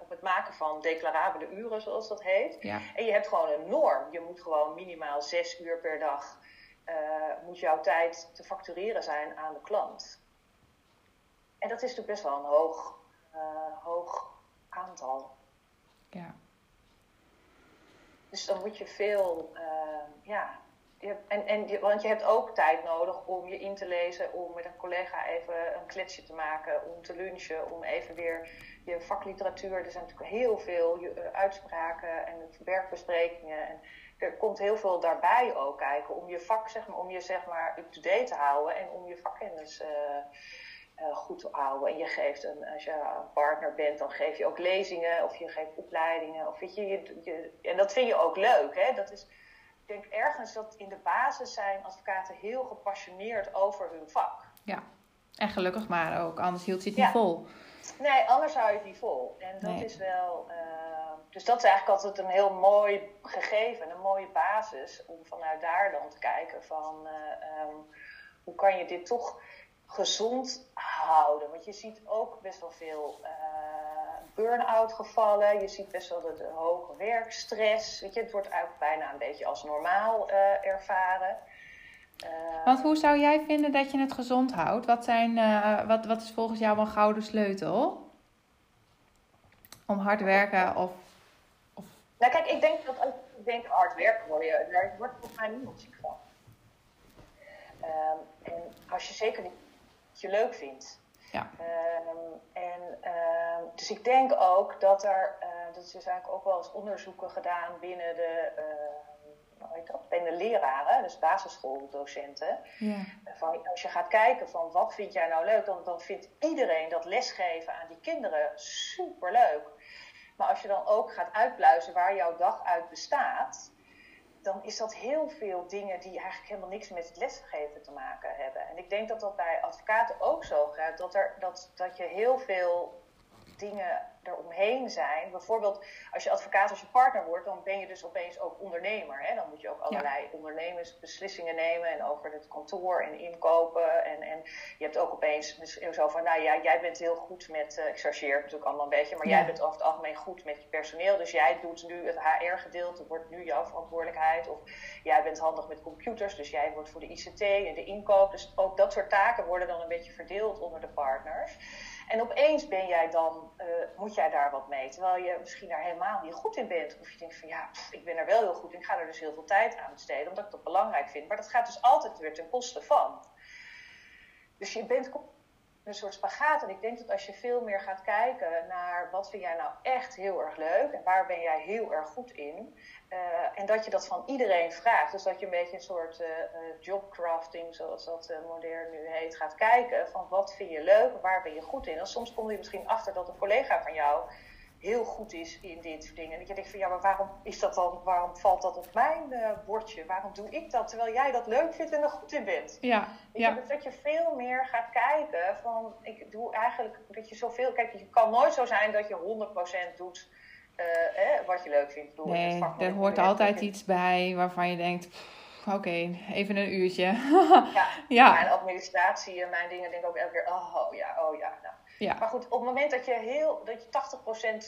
op het maken van declarabele uren, zoals dat heet. Ja. En je hebt gewoon een norm. Je moet gewoon minimaal zes uur per dag, uh, moet jouw tijd te factureren zijn aan de klant. En dat is natuurlijk best wel een hoog, hoog aantal. Ja. Dus dan moet je veel, ja, en, en, want je hebt ook tijd nodig om je in te lezen, om met een collega even een kletsje te maken, om te lunchen, om even weer je vakliteratuur. Er zijn natuurlijk heel veel uitspraken en werkbesprekingen. En er komt heel veel daarbij ook kijken om je vak, zeg maar, om je zeg maar up-to-date te houden en om je vakkennis uh, goed te houden. En je geeft een, als je een partner bent, dan geef je ook lezingen of je geeft opleidingen. Of weet je, je, je en dat vind je ook leuk, hè? Dat is, denk ergens dat in de basis zijn advocaten heel gepassioneerd over hun vak. Ja, en gelukkig maar ook, anders hield je het niet vol. Nee, anders hou je het niet vol. En dat nee. is wel. Uh, dus dat is eigenlijk altijd een heel mooi gegeven, een mooie basis om vanuit daar dan te kijken van uh, um, hoe kan je dit toch gezond houden. Want je ziet ook best wel veel. Uh, burn-out gevallen. Je ziet best wel de, de, hoge werkstress. Weet je, het wordt eigenlijk bijna een beetje als normaal uh, ervaren. Uh, Want hoe zou jij vinden dat je het gezond houdt? Wat, zijn, uh, wat, wat is volgens jou een gouden sleutel? Om hard werken of, of... Nou kijk, ik denk dat als je denkt hard werken word je, daar wordt volgens mij niemand ziek van. Um, en als je zeker niet je leuk vindt. Ja. Um, en, uh, dus ik denk ook dat er, uh, dat is dus eigenlijk ook wel eens onderzoeken gedaan binnen de, uh, ben de leraren, dus basisschooldocenten. Ja. Van, als je gaat kijken van wat vind jij nou leuk, dan, dan vindt iedereen dat lesgeven aan die kinderen super leuk. Maar als je dan ook gaat uitpluizen waar jouw dag uit bestaat, dan is dat heel veel dingen die eigenlijk helemaal niks met het lesgeven te maken hebben. En ik denk dat dat bij advocaten ook zo gaat, dat, er, dat, dat je heel veel dingen eromheen zijn. Bijvoorbeeld als je advocaat als je partner wordt, dan ben je dus opeens ook ondernemer. Hè? Dan moet je ook allerlei ondernemersbeslissingen nemen en over het kantoor en inkopen. En, en je hebt ook opeens zo van, nou ja, jij bent heel goed met, uh, ik chargeer natuurlijk allemaal een beetje, maar jij bent over het algemeen goed met je personeel. Dus jij doet nu het HR-gedeelte, wordt nu jouw verantwoordelijkheid. Of jij bent handig met computers, dus jij wordt voor de ICT en de inkoop. Dus ook dat soort taken worden dan een beetje verdeeld onder de partners. En opeens ben jij dan, uh, moet jij daar wat mee. Terwijl je misschien daar helemaal niet goed in bent. Of je denkt van ja, ik ben er wel heel goed in. Ik ga er dus heel veel tijd aan besteden. Omdat ik dat belangrijk vind. Maar dat gaat dus altijd weer ten koste van. Dus je bent een soort spagaat. En ik denk dat als je veel meer gaat kijken naar wat vind jij nou echt heel erg leuk. En waar ben jij heel erg goed in. Uh, en dat je dat van iedereen vraagt. Dus dat je een beetje een soort uh, jobcrafting, zoals dat modern nu heet, gaat kijken. Van wat vind je leuk, waar ben je goed in. En soms kom je misschien achter dat een collega van jou heel goed is in dit soort dingen. En dat je denkt van ja, maar waarom is dat dan, waarom valt dat op mijn uh, bordje? Waarom doe ik dat terwijl jij dat leuk vindt en er goed in bent? Ja. ja. Je, dat je veel meer gaat kijken van ik doe eigenlijk dat je zoveel. Kijk, je kan nooit zo zijn dat je 100% doet uh, wat je leuk vindt. Nee, er hoort altijd iets bij waarvan je denkt, oké, even een uurtje. ja, ja. Mijn administratie en mijn dingen denk ik ook elke keer, oh ja, oh ja. Nou. Ja. Maar goed, op het moment dat je, heel, dat je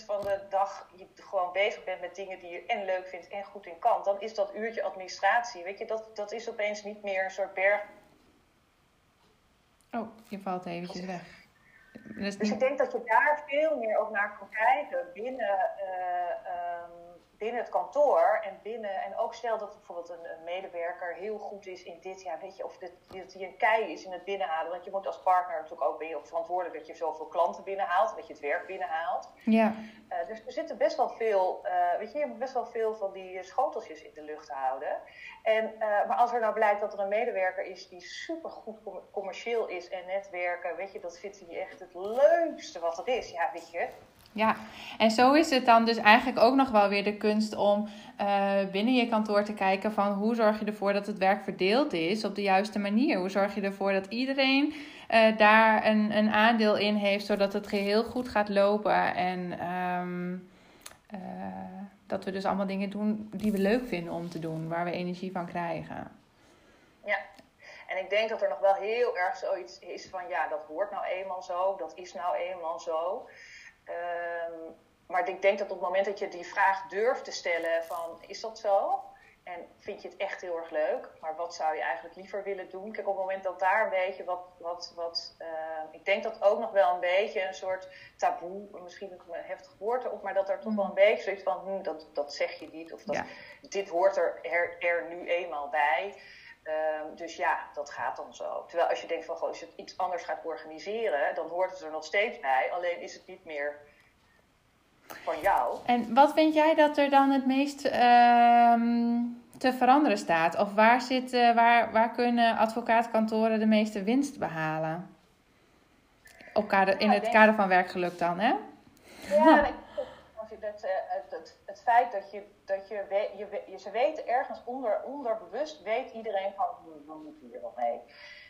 80% van de dag je gewoon bezig bent met dingen die je en leuk vindt en goed in kan, dan is dat uurtje administratie, weet je, dat, dat is opeens niet meer een soort berg. Oh, je valt eventjes weg. Dus, ik denk dat je daar veel meer ook naar kan kijken binnen, uh, um, binnen het kantoor en binnen. En ook stel dat bijvoorbeeld een, een, medewerker heel goed is in dit, ja, weet je, of dat hij een kei is in het binnenhalen. Want je moet als partner natuurlijk ook ben je ook verantwoordelijk dat je zoveel klanten binnenhaalt, dat je het werk binnenhaalt. Ja. Uh, dus er zitten best wel veel, uh, weet je, je moet best wel veel van die schoteltjes in de lucht houden. En, uh, maar als er nou blijkt dat er een medewerker is die super goed commercieel is en netwerken, weet je, dat vindt hij echt het leukste wat er is. Ja, weet je, ja, en zo is het dan dus eigenlijk ook nog wel weer de kunst om uh, binnen je kantoor te kijken van hoe zorg je ervoor dat het werk verdeeld is op de juiste manier. Hoe zorg je ervoor dat iedereen uh, daar een, een aandeel in heeft, zodat het geheel goed gaat lopen. En um, uh, dat we dus allemaal dingen doen die we leuk vinden om te doen, waar we energie van krijgen. Ja, en ik denk dat er nog wel heel erg zoiets is van ja, dat hoort nou eenmaal zo, dat is nou eenmaal zo. Um, maar ik denk dat op het moment dat je die vraag durft te stellen van is dat zo? En vind je het echt heel erg leuk, maar wat zou je eigenlijk liever willen doen? Kijk, op het moment dat daar een beetje wat. wat, wat uh, ik denk dat ook nog wel een beetje een soort taboe, misschien een heftig woord erop, maar dat er toch wel een beetje zoiets van: hm, dat, dat zeg je niet, of dat, dit hoort er, er, er nu eenmaal bij. Um, dus ja, dat gaat dan zo. Terwijl als je denkt van, goh, als je het iets anders gaat organiseren, dan hoort het er nog steeds bij. Alleen is het niet meer van jou. En wat vind jij dat er dan het meest uh, te veranderen staat? Of waar, zit, uh, waar, waar kunnen advocaatkantoren de meeste winst behalen? Op kader, in het kader van werkgeluk dan, hè? Ja, dat, uh, het, feit dat je, dat je, je, je, ze weten ergens onder, onderbewust, weet iedereen van, we moeten hier wel mee.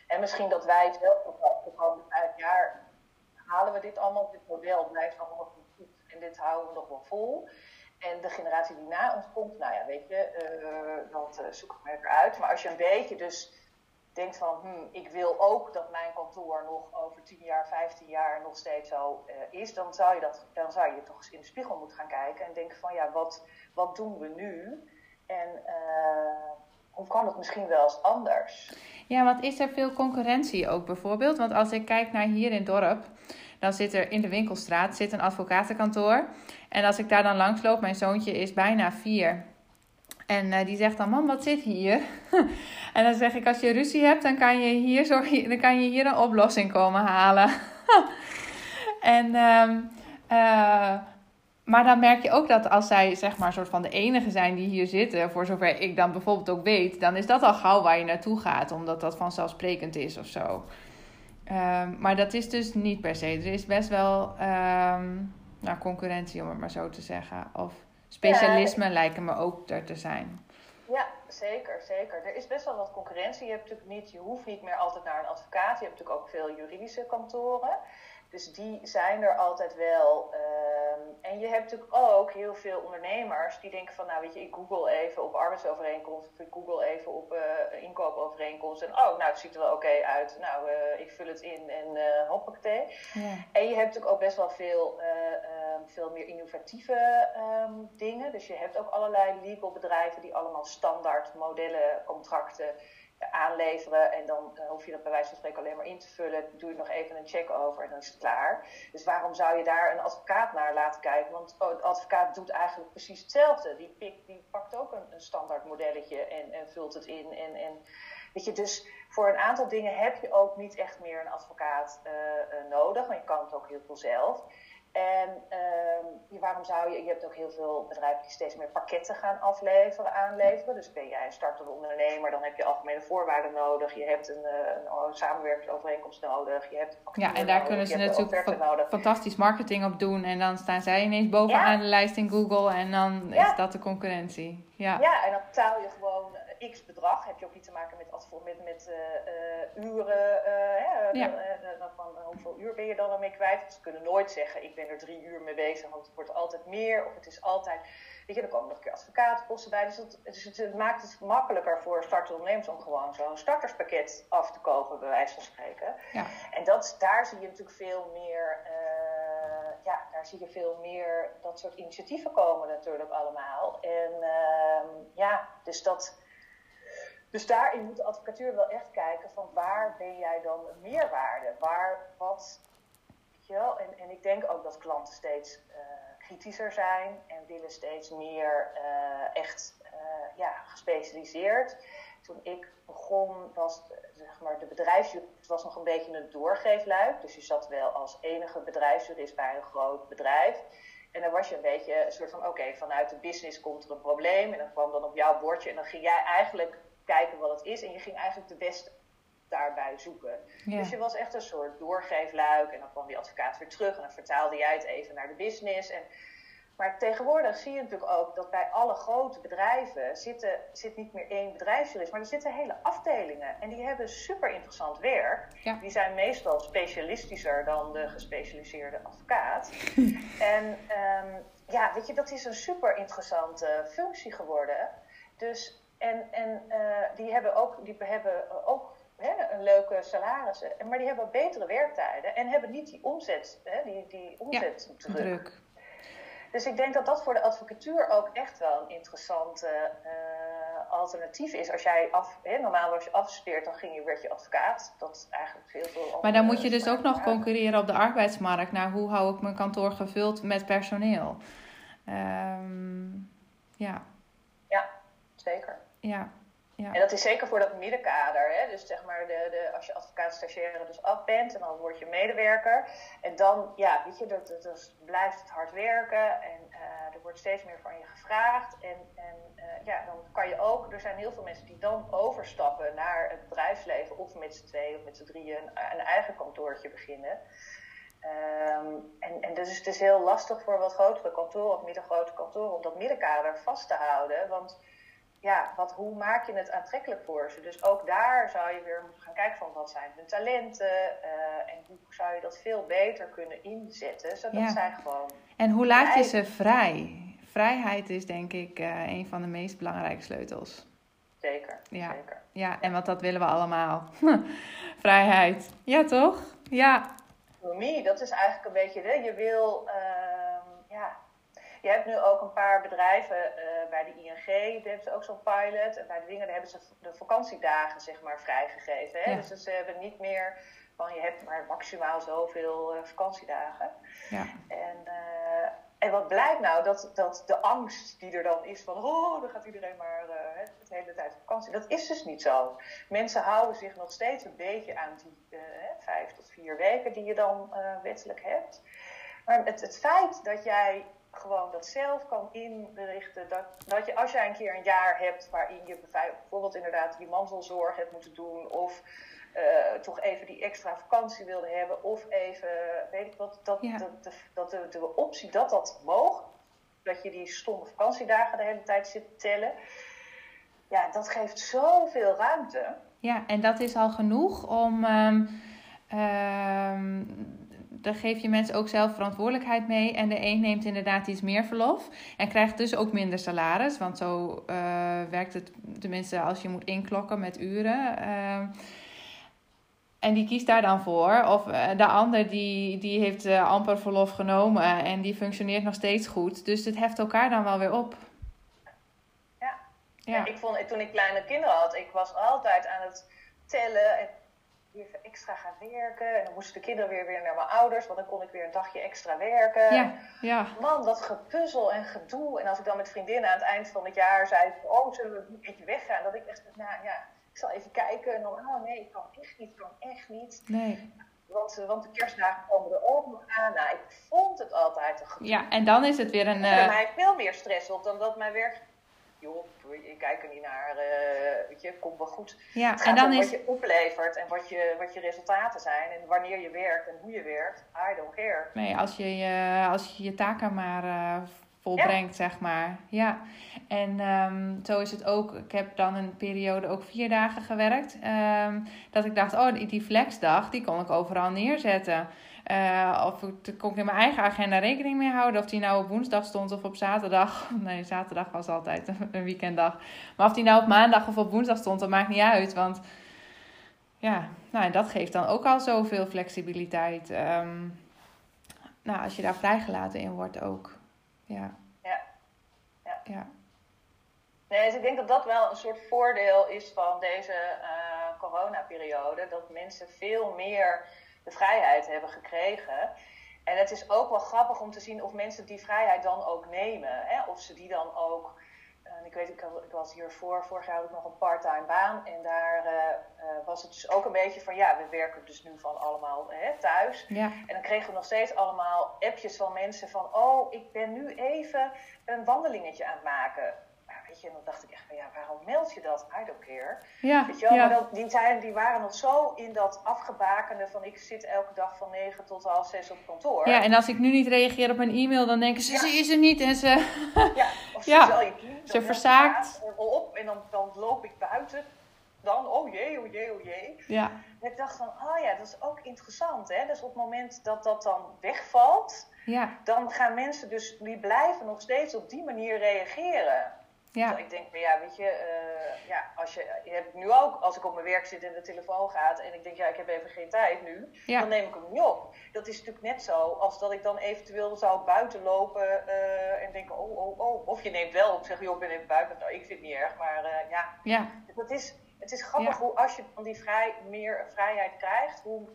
En misschien dat wij het wel de komende vijf jaar halen we dit allemaal, dit model blijft allemaal nog goed en dit houden we nog wel vol. En de generatie die na ons komt, nou ja, weet je, uh, dat uh, zoek ik maar uit. Maar als je een beetje dus denkt van, hmm, ik wil ook dat mijn kantoor nog over 10 jaar, 15 jaar nog steeds zo uh, is, dan zou, je dat, dan zou je toch eens in de spiegel moeten gaan kijken en denken van, ja, wat, wat doen we nu? En uh, hoe kan het misschien wel eens anders? Ja, want is er veel concurrentie ook bijvoorbeeld? Want als ik kijk naar hier in het dorp, dan zit er in de winkelstraat zit een advocatenkantoor. En als ik daar dan langs loop, mijn zoontje is bijna vier. En uh, die zegt dan, mam, wat zit hier? en dan zeg ik, als je ruzie hebt, dan kan je hier, je, dan kan je hier een oplossing komen halen. en, um, uh, maar dan merk je ook dat als zij zeg maar soort van de enige zijn die hier zitten, voor zover ik dan bijvoorbeeld ook weet, dan is dat al gauw waar je naartoe gaat, omdat dat vanzelfsprekend is of zo. Ehm, maar dat is dus niet per se. Er is best wel um, nou, concurrentie, om het maar zo te zeggen. Of specialisme lijken me ook er te zijn. Ja, zeker, zeker. Er is best wel wat concurrentie. Je, hebt natuurlijk niet, je hoeft niet meer altijd naar een advocaat. Je hebt natuurlijk ook veel juridische kantoren. Dus die zijn er altijd wel. Ehm, en je hebt natuurlijk ook heel veel ondernemers die denken van, nou weet je, ik google even op arbeidsovereenkomst of ik google even op uh, inkoopovereenkomst. En oh, nou het ziet er wel oké uit. Nou, uh, ik vul het in en uh, hoppakee. Ja. En je hebt natuurlijk ook best wel veel, um, veel meer innovatieve um, dingen. Dus je hebt ook allerlei legal bedrijven die allemaal standaard modellen, contracten aanleveren en dan uh, hoef je dat bij wijze van spreken alleen maar in te vullen. Doe je nog even een check over en dan is het klaar. Dus waarom zou je daar een advocaat naar laten kijken? Want oh, de advocaat doet eigenlijk precies hetzelfde. Die, pikt, die pakt ook een, een standaard modelletje en, en, vult het in. En, en, weet je, dus voor een aantal dingen heb je ook niet echt meer een advocaat uh, uh, nodig. Maar je kan het ook heel veel zelf. En uh, waarom zou je, je hebt ook heel veel bedrijven die steeds meer pakketten gaan afleveren, aanleveren. Dus ben jij een startende ondernemer, dan heb je algemene voorwaarden nodig. Je hebt een, uh, een samenwerkingsovereenkomst nodig. Je hebt ja, en daar kunnen ze natuurlijk fa fantastisch marketing op doen. En dan staan zij ineens bovenaan de lijst in Google en dan is dat de concurrentie. Ja. ja, en dan betaal je gewoon x bedrag. Heb je ook niet te maken met, met, met uh, uren. Uh, ja. van hoeveel uur ben je dan ermee kwijt? Ze kunnen nooit zeggen, ik ben er drie uur mee bezig, want het wordt altijd meer. Of het is altijd, weet je, er komen nog een keer advocatenkosten bij. Dus, dat, dus het, het, maakt het makkelijker voor startende ondernemers om gewoon zo'n starterspakket af te kopen, bij wijze van spreken. Ja. En dat, daar zie je natuurlijk veel meer ja, daar zie je veel meer dat soort initiatieven komen natuurlijk allemaal. En uh, ja, dus dat, dus daarin moet de advocatuur wel echt kijken van waar ben jij dan een meerwaarde? Waar, wat? En, en ik denk ook dat klanten steeds uh, kritischer zijn en willen steeds meer uh, echt uh, ja, gespecialiseerd. Toen ik begon was zeg maar, de bedrijfsjurist was nog een beetje een doorgeefluik. Dus je zat wel als enige bedrijfsjurist bij een groot bedrijf. En dan was je een beetje een soort van, oké, vanuit de business komt er een probleem. En dan kwam dan op jouw bordje. En dan ging jij eigenlijk kijken wat het is. En je ging eigenlijk de beste daarbij zoeken. Dus je was echt een soort doorgeefluik. En dan kwam die advocaat weer terug. En dan vertaalde jij het even naar de business. En, maar tegenwoordig zie je natuurlijk ook dat bij alle grote bedrijven zitten, zit niet meer één bedrijfsjurist. Maar er zitten hele afdelingen. En die hebben super interessant werk. Die zijn meestal specialistischer dan de gespecialiseerde advocaat. en um, ja, weet je, dat is een super interessante functie geworden. Dus en, en uh, die hebben ook, die hebben ook hè, een leuke salarissen, maar die hebben betere werktijden en hebben niet die omzet, hè, die, die omzetdruk. Ja, druk. Dus ik denk dat dat voor de advocatuur ook echt wel een interessante uh, alternatief is. Als jij af, hè, normaal als je afstudeert, dan ging je, werd je advocaat. Dat is eigenlijk veel veel. Maar dan moet je dus ook nog concurreren op de arbeidsmarkt. naar hoe hou ik mijn kantoor gevuld met personeel? Um, ja. Ja, zeker. Ja. Ja. En dat is zeker voor dat middenkader. Hè? Dus zeg maar, de, de, als je advocaat stagiaire dus af bent en dan word je medewerker. En dan, ja, weet je, dat, dat, blijft het hard werken en uh, er wordt steeds meer van je gevraagd. En, en uh, ja, dan kan je ook, er zijn heel veel mensen die dan overstappen naar het bedrijfsleven. Of met z'n tweeën of met z'n drieën een, een eigen kantoortje beginnen. Um, en, en dus het is heel lastig voor wat grotere kantoren of middengrote kantoren om dat middenkader vast te houden. Want ja, wat, hoe maak je het aantrekkelijk voor ze? Dus ook daar zou je weer moeten gaan kijken van wat zijn hun talenten uh, en hoe zou je dat veel beter kunnen inzetten, zodat ja. zij gewoon. En hoe laat je ze vrij? Vrijheid is denk ik uh, een van de meest belangrijke sleutels. Zeker, ja. zeker. Ja, en want dat willen we allemaal. Vrijheid. Ja, toch? Ja. Voor mij, dat is eigenlijk een beetje, hè, je wil, uh, ja, je hebt nu ook een paar bedrijven uh, bij de ING, die hebben ze ook zo'n pilot. En bij de dingen daar hebben ze de vakantiedagen zeg maar vrijgegeven. Hè? Ja. Dus ze hebben niet meer van je hebt maar maximaal zoveel uh, vakantiedagen. Ja. En, uh, en wat blijkt nou? Dat, dat de angst die er dan is van oh, dan gaat iedereen maar de hele tijd op vakantie. Dat is dus niet zo. Mensen houden zich nog steeds een beetje aan die vijf tot vier weken die je dan wettelijk hebt. Maar het, het feit dat jij gewoon dat zelf kan inrichten. Dat, dat je als jij een keer een jaar hebt waarin je bijvoorbeeld inderdaad die mantelzorg hebt moeten doen. Of uh, toch even die extra vakantie wilde hebben. Of even, weet ik wat, dat, dat, de, dat de, de, optie dat dat mogen. Dat je die stomme vakantiedagen de hele tijd zit te tellen. Ja, dat geeft zoveel ruimte. Ja, en dat is al genoeg om. Um, daar geef je mensen ook zelf verantwoordelijkheid mee. En de een neemt inderdaad iets meer verlof. En krijgt dus ook minder salaris. Want zo uh, werkt het tenminste als je moet inklokken met uren. Uh, en die kiest daar dan voor. Of uh, de ander die, die heeft uh, amper verlof genomen en die functioneert nog steeds goed. Dus het heft elkaar dan wel weer op. Ja. ja. ik vond, toen ik kleine kinderen had, ik was altijd aan het tellen en weer extra gaan werken. En dan moesten de kinderen weer, weer naar mijn ouders, want dan kon ik weer een dagje extra werken. Ja, ja. Man, dat gepuzzel en gedoe. En als ik dan met vriendinnen aan het eind van het jaar zei, oh, zullen we een beetje weggaan? Dat ik echt, nou ja zal even kijken. En dan, oh nee, ik kan echt niet, ik kan echt niet. Nee. Want, eh, want de kerstdagen komen er ook nog aan. Nou, ik vond het altijd een goed. Ja, en dan is het weer een... Uh... mij veel meer stress op dan dat mijn werk... Joh, ik kijk er niet naar, uh, weet je, komt wel goed. Ja, het gaat en dan om is... wat je oplevert en wat je, wat je resultaten zijn. En wanneer je werkt en hoe je werkt. I don't care. Nee, als je je, als je, je taken maar uh, volbrengt, zeg maar. Ja, en um, zo is het ook. Ik heb dan een periode ook vier dagen gewerkt. Um, dat ik dacht, oh, die flexdag, die kon ik overal neerzetten. Uh, of ik kon ik in mijn eigen agenda rekening mee houden. Of die nou op woensdag stond of op zaterdag. Nee, zaterdag was altijd een weekenddag. Maar of die nou op maandag of op woensdag stond, dat maakt niet uit. Want ja, nou, dat geeft dan ook al zoveel flexibiliteit. Um, nou, als je daar vrijgelaten in wordt ook. Ja. Ja. Ja. ja. Nee, dus ik denk dat dat wel een soort voordeel is van deze uh, coronaperiode. Dat mensen veel meer de vrijheid hebben gekregen. En het is ook wel grappig om te zien of mensen die vrijheid dan ook nemen. Hè? Of ze die dan ook en ik weet, ik, ik was hiervoor, vorig jaar had ik nog een parttime baan. En daar uh, uh, was het dus ook een beetje van, ja, we werken dus nu van allemaal hè, thuis. Ja. En dan kregen we nog steeds allemaal appjes van mensen van, oh, ik ben nu even een wandelingetje aan het maken en dan dacht ik echt van ja, waarom meld je dat? I don't care. Ja, weet je wel, maar die, zijn, die waren nog zo in dat afgebakende van ik zit elke dag van 9 tot half 6 op kantoor. Ja, en als ik nu niet reageer op een e-mail, dan denken ze, ze is er niet. En ze, ja, of ze, ja. je ze verzaakt. Op, en dan, dan loop ik buiten. Dan, oh jee, oh jee, oh jee. Ja. En ik dacht van, oh ja, dat is ook interessant. Hè? Dus op het moment dat dat dan wegvalt, ja. dan gaan mensen dus, die blijven nog steeds op die manier reageren. Ja. ik denk, ja, weet je, uh, ja, als je, je hebt nu ook, als ik op mijn werk zit en de telefoon gaat en ik denk, ja, ik heb even geen tijd nu, dan neem ik hem niet op. Dat is natuurlijk net zo als dat ik dan eventueel zou buiten lopen uh, en denken, oh, oh, oh. Of je neemt wel op, zeg, joh, ik ben even buiten. Nou, ik vind het niet erg, maar uh, ja. ja. Dat is, het is grappig hoe als je dan die vrij, meer vrijheid krijgt, hoe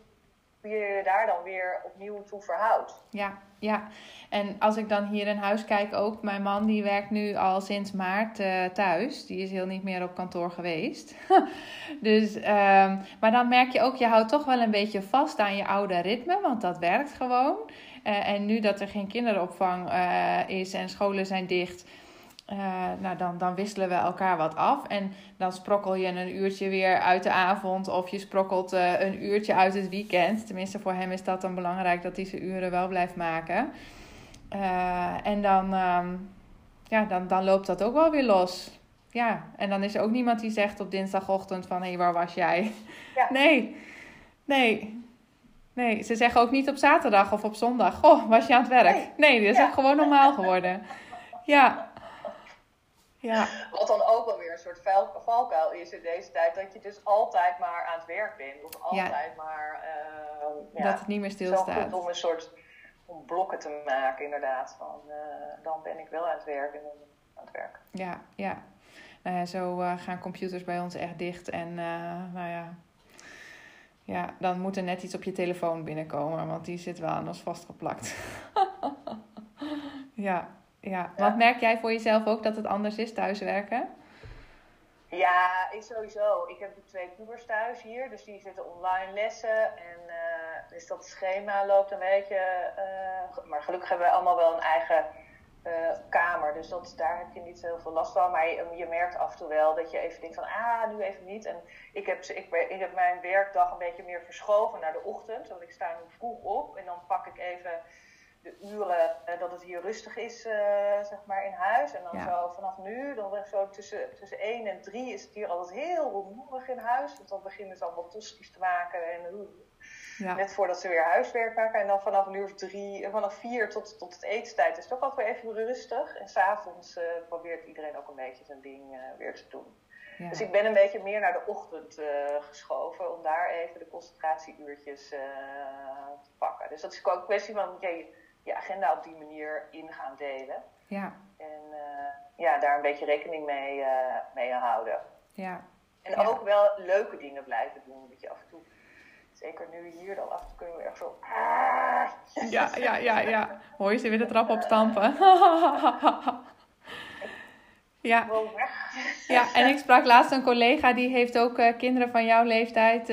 je je daar dan weer opnieuw toe verhoudt. Ja, ja. En als ik dan hier in huis kijk ook, mijn man die werkt nu al sinds maart uh, thuis. Die is heel niet meer op kantoor geweest. dus, um, maar dan merk je ook, je houdt toch wel een beetje vast aan je oude ritme, want dat werkt gewoon. Uh, en nu dat er geen kinderopvang uh, is en scholen zijn dicht uh, nou, dan, dan wisselen we elkaar wat af. En dan sprokkel je een uurtje weer uit de avond. Of je sprokkelt uh, een uurtje uit het weekend. Tenminste, voor hem is dat dan belangrijk dat hij zijn uren wel blijft maken. Uh, en dan, um, ja, dan, dan loopt dat ook wel weer los. Ja, en dan is er ook niemand die zegt op dinsdagochtend van... Hé, hey, waar was jij? Ja. Nee, nee. Nee, ze zeggen ook niet op zaterdag of op zondag... Goh, was je aan het werk? Nee, dat is ja. gewoon normaal geworden. Ja, ja. Wat dan ook wel weer een soort valkuil is in deze tijd. Dat je dus altijd maar aan het werk bent. Of altijd maar... Uh, dat het niet meer stilstaat. om een soort om blokken te maken inderdaad. Van, uh, dan ben ik wel aan het werk en dan aan het werk. Ja, ja. Nou ja, zo uh, gaan computers bij ons echt dicht. En nou ja... Ja, dan moet er net iets op je telefoon binnenkomen. Want die zit wel aan ons vastgeplakt. ja. Ja, wat merk jij voor jezelf ook dat het anders is thuiswerken? Ja, ik sowieso. Ik heb twee pubers thuis hier, dus die zitten online lessen. En uh, dus dat schema loopt een beetje. Uh, maar gelukkig hebben we allemaal wel een eigen kamer. Dus dat, daar heb je niet heel veel last van. Maar je, je, merkt af en toe wel dat je even denkt van, ah, nu even niet. En ik heb, ik, ik heb mijn werkdag een beetje meer verschoven naar de ochtend. Want ik sta nu vroeg op en dan pak ik even de uren uh, dat het hier rustig is, uh, zeg maar, in huis. En dan zo vanaf nu, dan zo tussen, tussen 1 en 3 is het hier altijd heel rumoerig in huis. Want dan beginnen ze allemaal tosti's te maken en ja. net voordat ze weer huiswerk maken. En dan vanaf nu of drie, vanaf vier tot, tot het etenstijd is het ook altijd weer even rustig. En s'avonds uh, probeert iedereen ook een beetje zijn ding weer te doen. Ja. Dus ik ben een beetje meer naar de ochtend geschoven om daar even de concentratieuurtjes te pakken. Dus dat is ook een kwestie van, je, je agenda op die manier in gaan delen. Ja. En uh, ja, daar een beetje rekening mee, uh, mee houden. Ja. En ook wel leuke dingen blijven doen. Dat je af en toe, zeker nu hier, dan af kunnen we echt zo. Ja, ja, ja, ja. Hoor je ze weer de trap opstampen? ja. ja, en ik sprak laatst een collega die heeft ook uh, kinderen van jouw leeftijd,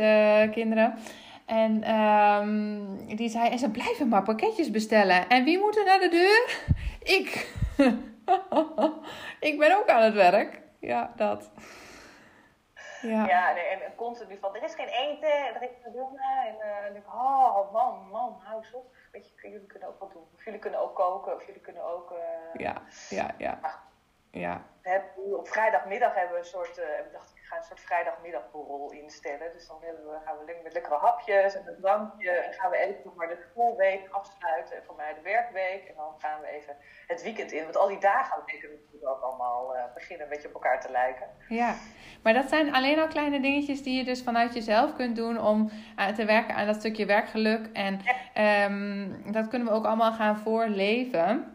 kinderen. En um, die zei, en ze blijven maar pakketjes bestellen. En wie moet er naar de deur? Ik. ik ben ook aan het werk. Ja, dat. Ja, ja nee, en continu van, er is geen eten, er is geen doen. En uh, dan denk ik, oh man, man, hou eens op. Weet je, jullie kunnen ook wat doen. Of jullie kunnen ook koken, of jullie kunnen ook... Uh, ja, ja, ja. ja. We hebben, op vrijdagmiddag hebben we een soort, uh, dacht ik, ga een soort vrijdagmiddagborrel instellen. Dus dan we, gaan we lekker met lekkere hapjes en een drankje. En gaan we even nog maar de schoolweek afsluiten. En voor mij de werkweek. En dan gaan we even het weekend in. Want al die dagen betekenen natuurlijk ook allemaal uh, beginnen een beetje op elkaar te lijken. Ja, maar dat zijn alleen al kleine dingetjes die je dus vanuit jezelf kunt doen om uh, te werken aan dat stukje werkgeluk. En um, dat kunnen we ook allemaal gaan voorleven.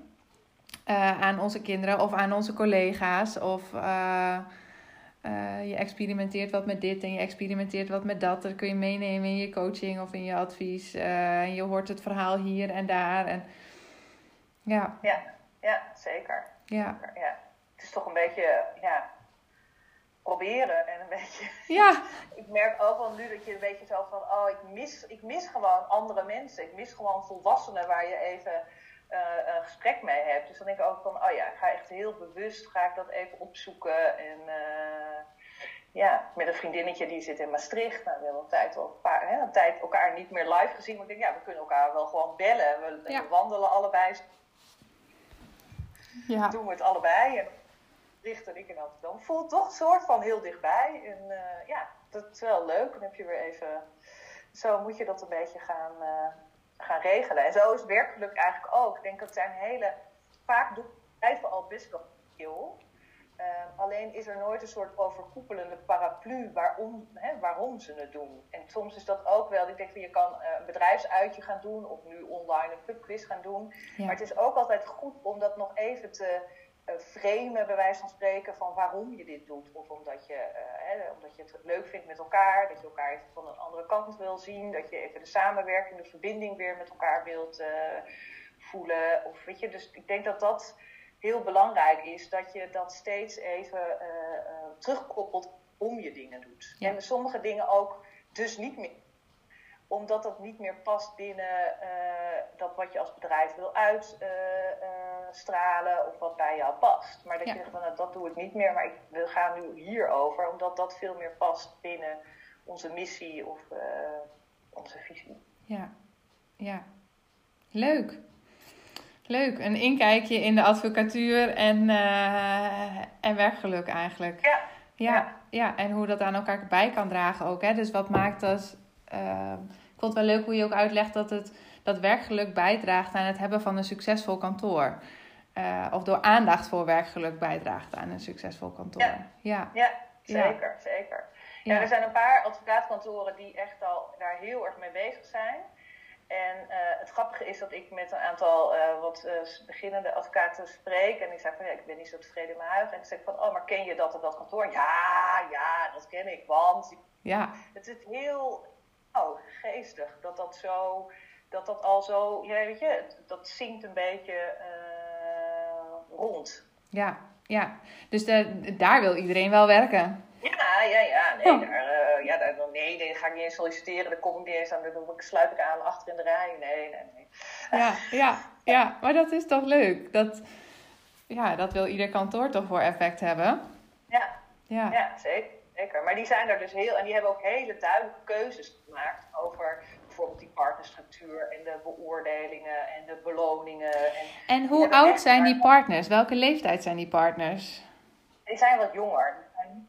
Uh, aan onze kinderen of aan onze collega's. Of uh, uh, je experimenteert wat met dit en je experimenteert wat met dat. Dat kun je meenemen in je coaching of in je advies. en je hoort het verhaal hier en daar. En, ja. Ja, ja, zeker. Ja. ja. Het is toch een beetje, ja, proberen en een beetje. Ja. ik merk ook wel nu dat je een beetje zo van, oh, ik mis, ik mis gewoon andere mensen. Ik mis gewoon volwassenen waar je even uh, een gesprek mee hebt. Dus dan denk ik ook van, oh ja, ik ga echt heel bewust, ga ik dat even opzoeken. En uh, ja, met een vriendinnetje die zit in Maastricht. Nou, we hebben een tijd, al een, paar, hè, een tijd elkaar niet meer live gezien. Maar ik denk, ja, we kunnen elkaar wel gewoon bellen. We, ja. we wandelen allebei. Ja. Doen we het allebei. En Richt en ik in Amsterdam. Voelt toch een soort van heel dichtbij. En uh, ja, dat is wel leuk. Dan heb je weer even... Zo moet je dat een beetje gaan gaan regelen. En zo is werkgeluk eigenlijk ook. Ik denk dat zijn hele. Vaak doen bedrijven al best wel veel. Uh, alleen is er nooit een soort overkoepelende paraplu waarom, hè, waarom ze het doen. En soms is dat ook wel, ik denk je kan uh, een bedrijfsuitje gaan doen of nu online een pubquiz gaan doen. Ja. Maar het is ook altijd goed om dat nog even te framen, bij wijze van spreken, van waarom je dit doet. Of omdat je, hè, omdat je het leuk vindt met elkaar, dat je elkaar even van een andere kant wil zien, dat je even de samenwerking, de verbinding weer met elkaar wilt voelen. Of weet je, dus ik denk dat dat heel belangrijk is dat je dat steeds even uh, terugkoppelt om je dingen doet. Ja. En sommige dingen ook dus niet meer. Omdat dat niet meer past binnen uh, dat wat je als bedrijf wil uitstralen of wat bij jou past. Maar dat Ja. je zegt van nou, dat doe ik niet meer, maar ik wil gaan nu hierover, omdat dat veel meer past binnen onze missie of onze visie. Ja, ja. Leuk. Leuk, een inkijkje in de advocatuur en, uh, en werkgeluk eigenlijk. Ja. Ja, Ja. ja, en hoe dat aan elkaar bij kan dragen ook. Hè? Dus wat maakt dat... Uh, ik vond het wel leuk hoe je ook uitlegt dat het dat werkgeluk bijdraagt aan het hebben van een succesvol kantoor. Uh, of door aandacht voor werkgeluk bijdraagt aan een succesvol kantoor. Ja. Ja, Ja, zeker, zeker. Ja, er zijn een paar advocaatkantoren die echt al daar heel erg mee bezig zijn. En uh, het grappige is dat ik met een aantal uh, wat uh, beginnende advocaten spreek. En ik zei van ja, ik ben niet zo tevreden in mijn huis. En ik zeg van, oh, maar ken je dat en dat kantoor? Ja, ja, dat ken ik. Want ja, het is heel oh, geestig dat dat zo, dat dat al zo, ja, weet je, dat zinkt een beetje rond. ja, ja. Dus de, daar wil iedereen wel werken. Ja, ja, ja. Nee, oh. daar, uh, ja daar, nee, nee, ga ik niet eens solliciteren. Daar kom ik niet eens aan. Dan sluit ik aan achter in de rij. Nee, nee, nee. Ja, ja, ja. Maar dat is toch leuk. Dat, ja, dat wil ieder kantoor toch voor effect hebben. Ja, Ja, ja zeker, zeker. Maar die zijn er dus heel, en die hebben ook hele duidelijke keuzes gemaakt over bijvoorbeeld die partnerstructuur en de beoordelingen en de beloningen. En En hoe oud zijn die partners? Welke leeftijd zijn die partners? die zijn wat jonger.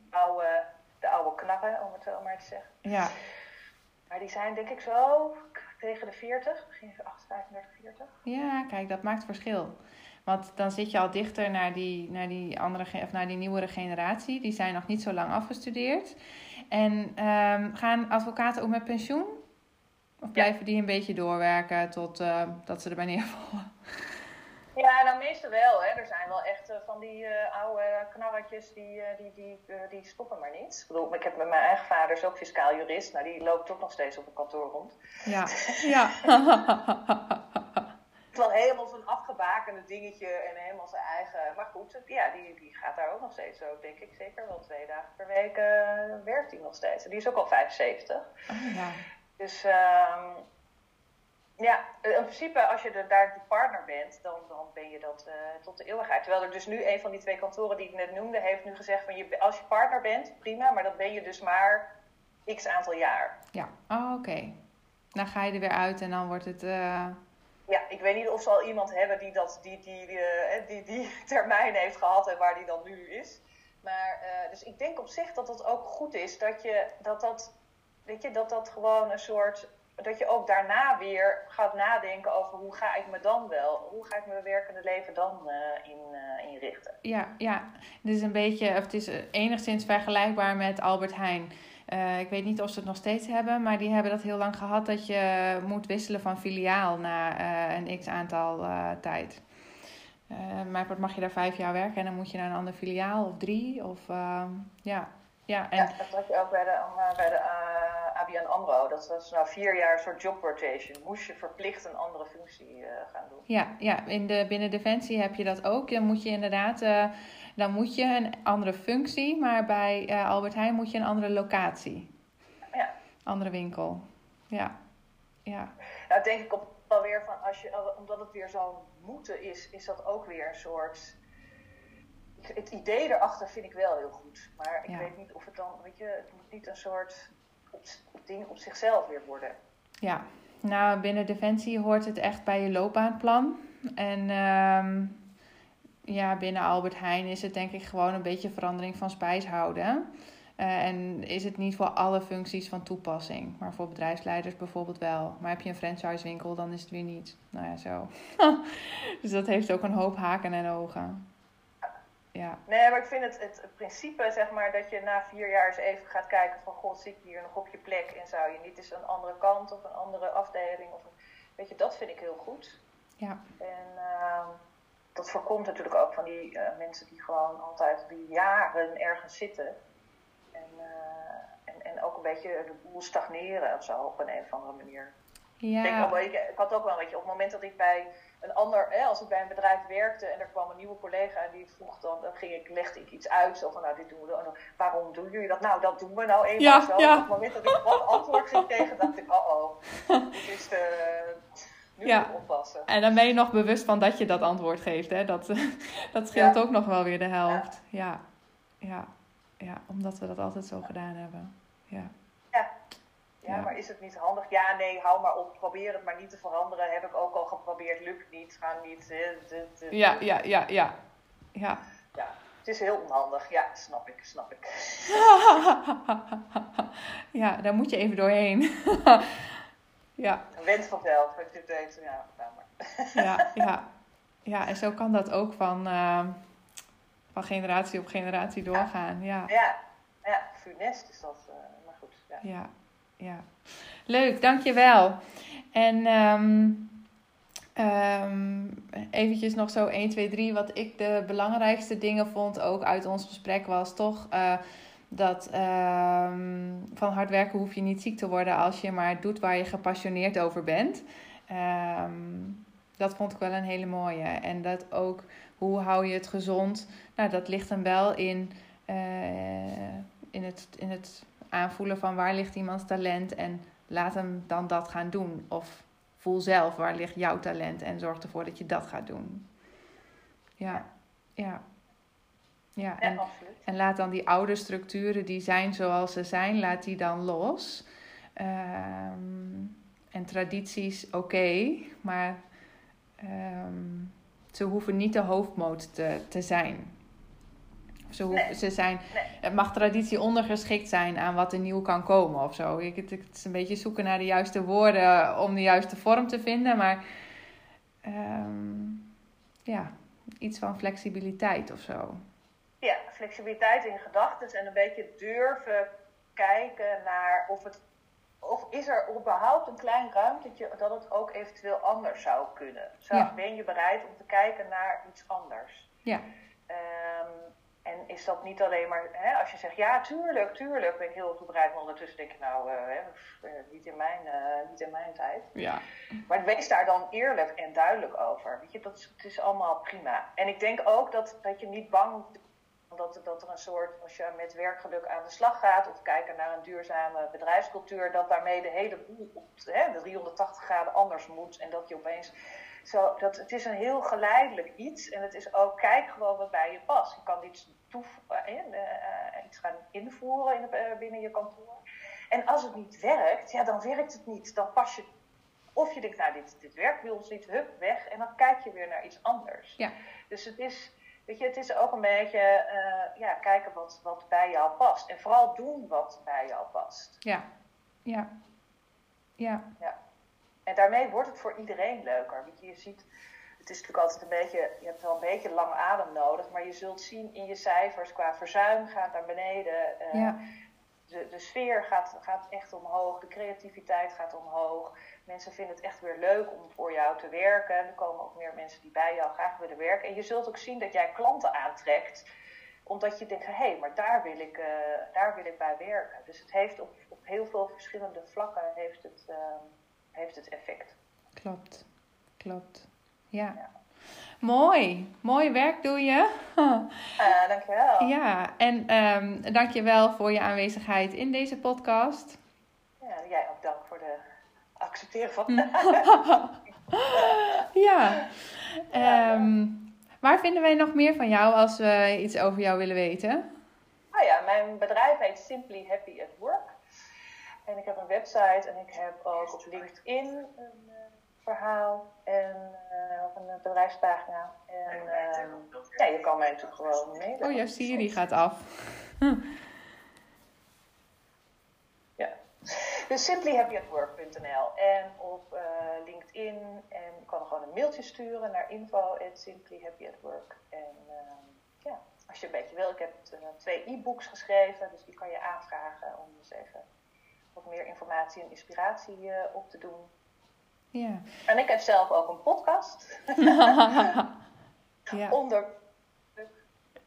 De oude, de oude om het zo maar te zeggen. Ja, Maar die zijn denk ik zo tegen de 40, misschien 38, 35, 40. ja kijk, dat maakt verschil. Want dan zit je al dichter naar die, naar die, andere, of naar die nieuwere generatie. Die zijn nog niet zo lang afgestudeerd. En ehm, gaan advocaten ook met pensioen? Of blijven die een beetje doorwerken tot eh, dat ze erbij neervallen? Ja, nou meestal wel. Hè. Er zijn wel echt van die eh, oude knarretjes die, eh, die, die, die stoppen maar niet. Ik bedoel, ik heb met mijn eigen vader is ook fiscaal jurist. Nou, die loopt toch nog steeds op een kantoor rond. Ja, ja. Terwijl helemaal zo'n afgebakende dingetje en helemaal zijn eigen... Maar goed, ja, die, die gaat daar ook nog steeds ook, denk ik. Zeker wel twee dagen per week werkt hij nog steeds. Die is ook al 75. Oh, ja. Dus ehm, ja, in principe als je er daar de partner bent, dan, dan ben je dat eh, tot de eeuwigheid. Terwijl er dus nu een van die twee kantoren die ik net noemde, heeft nu gezegd van je, als je partner bent, prima, maar dan ben je dus maar x aantal jaar. Ja, oh, oké. Dan ga je er weer uit en dan wordt het... eh, Ja, ik weet niet of ze al iemand hebben die dat, die, die, eh, die, die termijn heeft gehad en waar die dan nu is. Maar, eh, dus ik denk op zich dat het ook goed is dat je dat, dat, weet je, dat dat gewoon een soort. Dat je ook daarna weer gaat nadenken over hoe ga ik me dan wel, hoe ga ik mijn werkende leven dan eh, in, eh, inrichten. Ja, ja, het is een beetje, of het is enigszins vergelijkbaar met Albert Heijn. Eh, ik weet niet of ze het nog steeds hebben, maar die hebben dat heel lang gehad dat je moet wisselen van filiaal na eh, een x aantal eh, tijd. Eh, maar wat mag je daar vijf jaar werken en dan moet je naar een ander filiaal of drie of ehm, ja, ja en Ja, dat had je ook bij de, eh, bij de eh, ABN AMRO. Dat was nou vier jaar een soort job rotation. Moest je verplicht een andere functie eh, gaan doen. Ja, ja in de, binnen Defensie heb je dat ook. Dan moet je inderdaad, eh, dan moet je een andere functie, maar bij eh, Albert Heijn moet je een andere locatie. Ja. Andere winkel. Ja, ja, Nou, denk ik op wel weer van, als je, omdat het weer zo'n moeten is, is dat ook weer een soort. Het idee erachter vind ik wel heel goed. Maar ik Ja. weet niet of het dan, weet je, het moet niet een soort op, ding op zichzelf weer worden. ja. Nou, binnen Defensie hoort het echt bij je loopbaanplan. En ehm, ja, binnen Albert Heijn is het denk ik gewoon een beetje verandering van spijshouden. Eh, en is het niet voor alle functies van toepassing, maar voor bedrijfsleiders bijvoorbeeld wel. Maar heb je een franchisewinkel, dan is het weer niet. Nou ja, zo. dus dat heeft ook een hoop haken en ogen. Ja, Nee, maar ik vind het, het, het principe, zeg maar, dat je na vier jaar eens even gaat kijken van, god, zit je hier nog op je plek en zou je niet eens een andere kant of een andere afdeling of, een- weet je, dat vind ik heel goed. ja, En ehm, dat voorkomt natuurlijk ook van die eh, mensen die gewoon altijd die jaren ergens zitten. En, eh, en, en ook een beetje de boel stagneren of zo op een, een of andere manier. Ik, denk ja, ik, ik had ook wel een beetje op het moment dat ik bij een ander, hè, als ik bij een bedrijf werkte en er kwam een nieuwe collega en die vroeg dan, dan ging ik, legde ik iets uit. Zo van, nou, dit doen we dan. Waarom doen jullie dat? Nou, dat doen we nou eenmaal Ja, zo. ja. Op het moment dat ik wat antwoord ging tegen, dacht ik, oh oh, dit is, nu Ja. moet ik oppassen. en dan ben je nog bewust van dat je dat antwoord geeft. Hè? Dat, dat scheelt ook nog wel weer de helft. Ja. Ja. ja, omdat we dat altijd zo gedaan hebben. Ja, Ja. Ja, Ja. maar is het niet handig? Ja, nee, hou maar op. Probeer het maar niet te veranderen. Heb ik ook al geprobeerd. Lukt niet. Ga niet. eh, de- de- ja, ja, ja. ja. ja. Ja, het is heel onhandig. Ja, snap ik, snap ik. ja, daar moet je even doorheen. ja, Een wens vanzelf. Ik zit deze, ja, nou maar. ja, ja. Ja, en zo kan dat ook van, eh, van generatie op generatie doorgaan. Ja, Ja, ja, funest is dat. eh, maar goed, ja. ja, ja. Leuk, dankjewel. En ehm ehm, eventjes nog zo 1, 2, 3. Wat ik de belangrijkste dingen vond, ook uit ons gesprek, was toch eh, dat ehm, van hard werken hoef je niet ziek te worden als je maar doet waar je gepassioneerd over bent. Dat vond ik wel een hele mooie. En dat ook, hoe hou je het gezond? Nou, dat ligt hem wel in, eh, in, het, in het aanvoelen van waar ligt iemands talent en laat hem dan dat gaan doen. Of voel zelf waar ligt jouw talent en zorg ervoor dat je dat gaat doen. Ja, Ja. Ja, en, en laat dan die oude structuren die zijn zoals ze zijn, laat die dan los. Ehm, en tradities, oké, maar ehm, ze hoeven niet de hoofdmoot te, te zijn. Ze, hoeven, Nee. ze zijn. Nee. Het mag traditie ondergeschikt zijn aan wat er nieuw kan komen of zo. Ik, het, het is een beetje zoeken naar de juiste woorden om de juiste vorm te vinden, maar ehm, ja, iets van flexibiliteit of zo. Ja, flexibiliteit in gedachten en een beetje durven kijken naar of het. Of is er überhaupt een klein ruimtetje dat het ook eventueel anders zou kunnen? Zou, Ja. Ben je bereid om te kijken naar iets anders? Ja, Ehm, en is dat niet alleen maar, hè, als je zegt ja, tuurlijk, tuurlijk, ben ik heel erg bereid, maar ondertussen denk je nou, eh, pff, eh, niet, in mijn, eh, niet in mijn tijd. ja, Maar wees daar dan eerlijk en duidelijk over. Weet je, dat is, het is allemaal prima. En ik denk ook dat, dat je niet bang dat, dat er een soort, als je met werkgeluk aan de slag gaat of kijken naar een duurzame bedrijfscultuur, dat daarmee de hele boel op hè, de 380 graden anders moet. En dat je opeens. Zo, dat, het is een heel geleidelijk iets. En het is ook, kijk gewoon wat bij je past. Je kan iets, toef, eh, eh, iets gaan invoeren in, eh, binnen je kantoor. En als het niet werkt, ja, dan werkt het niet. Dan pas je of je denkt, nou, dit, dit werkt bij ons niet, hup, weg. En dan kijk je weer naar iets anders. Ja. Dus het is, weet je, het is ook een beetje ja, kijken wat, wat bij jou past. En vooral doen wat bij jou past. ja, ja, ja, En daarmee wordt het voor iedereen leuker. Weet je, ziet, het is natuurlijk altijd een beetje, je hebt wel een beetje lang adem nodig. Maar je zult zien in je cijfers qua verzuim gaat naar beneden. eh, ja, de, de sfeer gaat, gaat echt omhoog, de creativiteit gaat omhoog. Mensen vinden het echt weer leuk om voor jou te werken. Er komen ook meer mensen die bij jou graag willen werken. En je zult ook zien dat jij klanten aantrekt, omdat je denkt: hé, hey, maar daar wil, ik, eh, daar wil ik bij werken. Dus het heeft op, op heel veel verschillende vlakken heeft het, eh, heeft het effect. klopt, klopt. Ja. Mooi, mooi werk doe je. Ah, dankjewel. Ja, en ehm dank je wel voor je aanwezigheid in deze podcast. Ja, jij ook dank voor de accepteren van. Ja. Ehm, waar vinden wij nog meer van jou als we iets over jou willen weten? Oh ja, mijn bedrijf heet Simply Happy at Work. En ik heb een website en ik heb ook op LinkedIn een eh, verhaal en eh, op een bedrijfspagina. En eh, ja, je kan mij natuurlijk gewoon mailen. Oh, jouw Siri gaat af. Ja. Dus simplyhappyatwork.nl en op eh, LinkedIn. En je kan gewoon een mailtje sturen naar info@simplyhappyatwork. En eh, ja, als je een beetje wil, ik heb eh, twee e-books geschreven, dus die kan je aanvragen om dus even meer informatie en inspiratie eh, op te doen. Ja. En ik heb zelf ook een podcast ja. onder.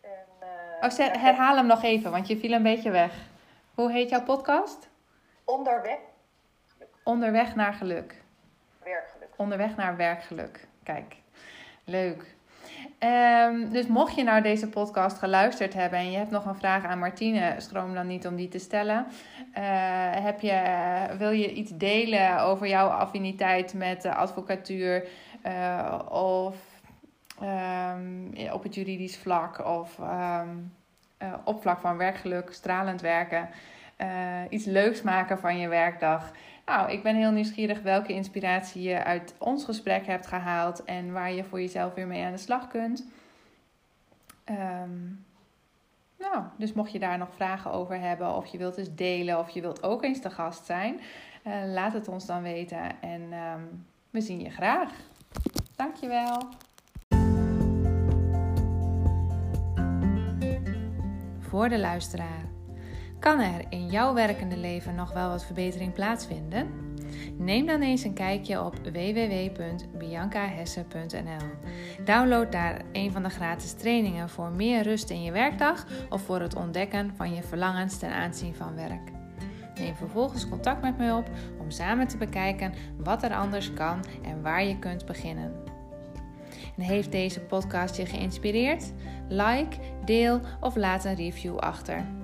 En, eh, Oh, herhaal hem nog even, want je viel een beetje weg. Hoe heet jouw podcast? Onderweg Onderweg naar geluk. werkgeluk. Onderweg naar werkgeluk. Kijk, leuk. Ehm, dus mocht je nou deze podcast geluisterd hebben en je hebt nog een vraag aan Martine, schroom dan niet om die te stellen. Eh, heb je, wil je iets delen over jouw affiniteit met de advocatuur eh, of ehm, op het juridisch vlak of ehm, eh, op vlak van werkgeluk, stralend werken, iets leuks maken van je werkdag? Nou, ik ben heel nieuwsgierig welke inspiratie je uit ons gesprek hebt gehaald en waar je voor jezelf weer mee aan de slag kunt. Ehm, nou, dus mocht je daar nog vragen over hebben, of je wilt eens delen, of je wilt ook eens te gast zijn, eh, laat het ons dan weten en ehm, we zien je graag. Dankjewel. Voor de luisteraar. Kan er in jouw werkende leven nog wel wat verbetering plaatsvinden? Neem dan eens een kijkje op www.biancahesse.nl. Download daar een van de gratis trainingen voor meer rust in je werkdag of voor het ontdekken van je verlangens ten aanzien van werk. Neem vervolgens contact met mij op om samen te bekijken wat er anders kan en waar je kunt beginnen. En heeft deze podcast je geïnspireerd? Like, deel of laat een review achter.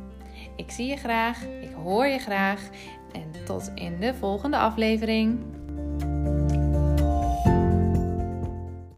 Ik zie je graag, ik hoor je graag en tot in de volgende aflevering.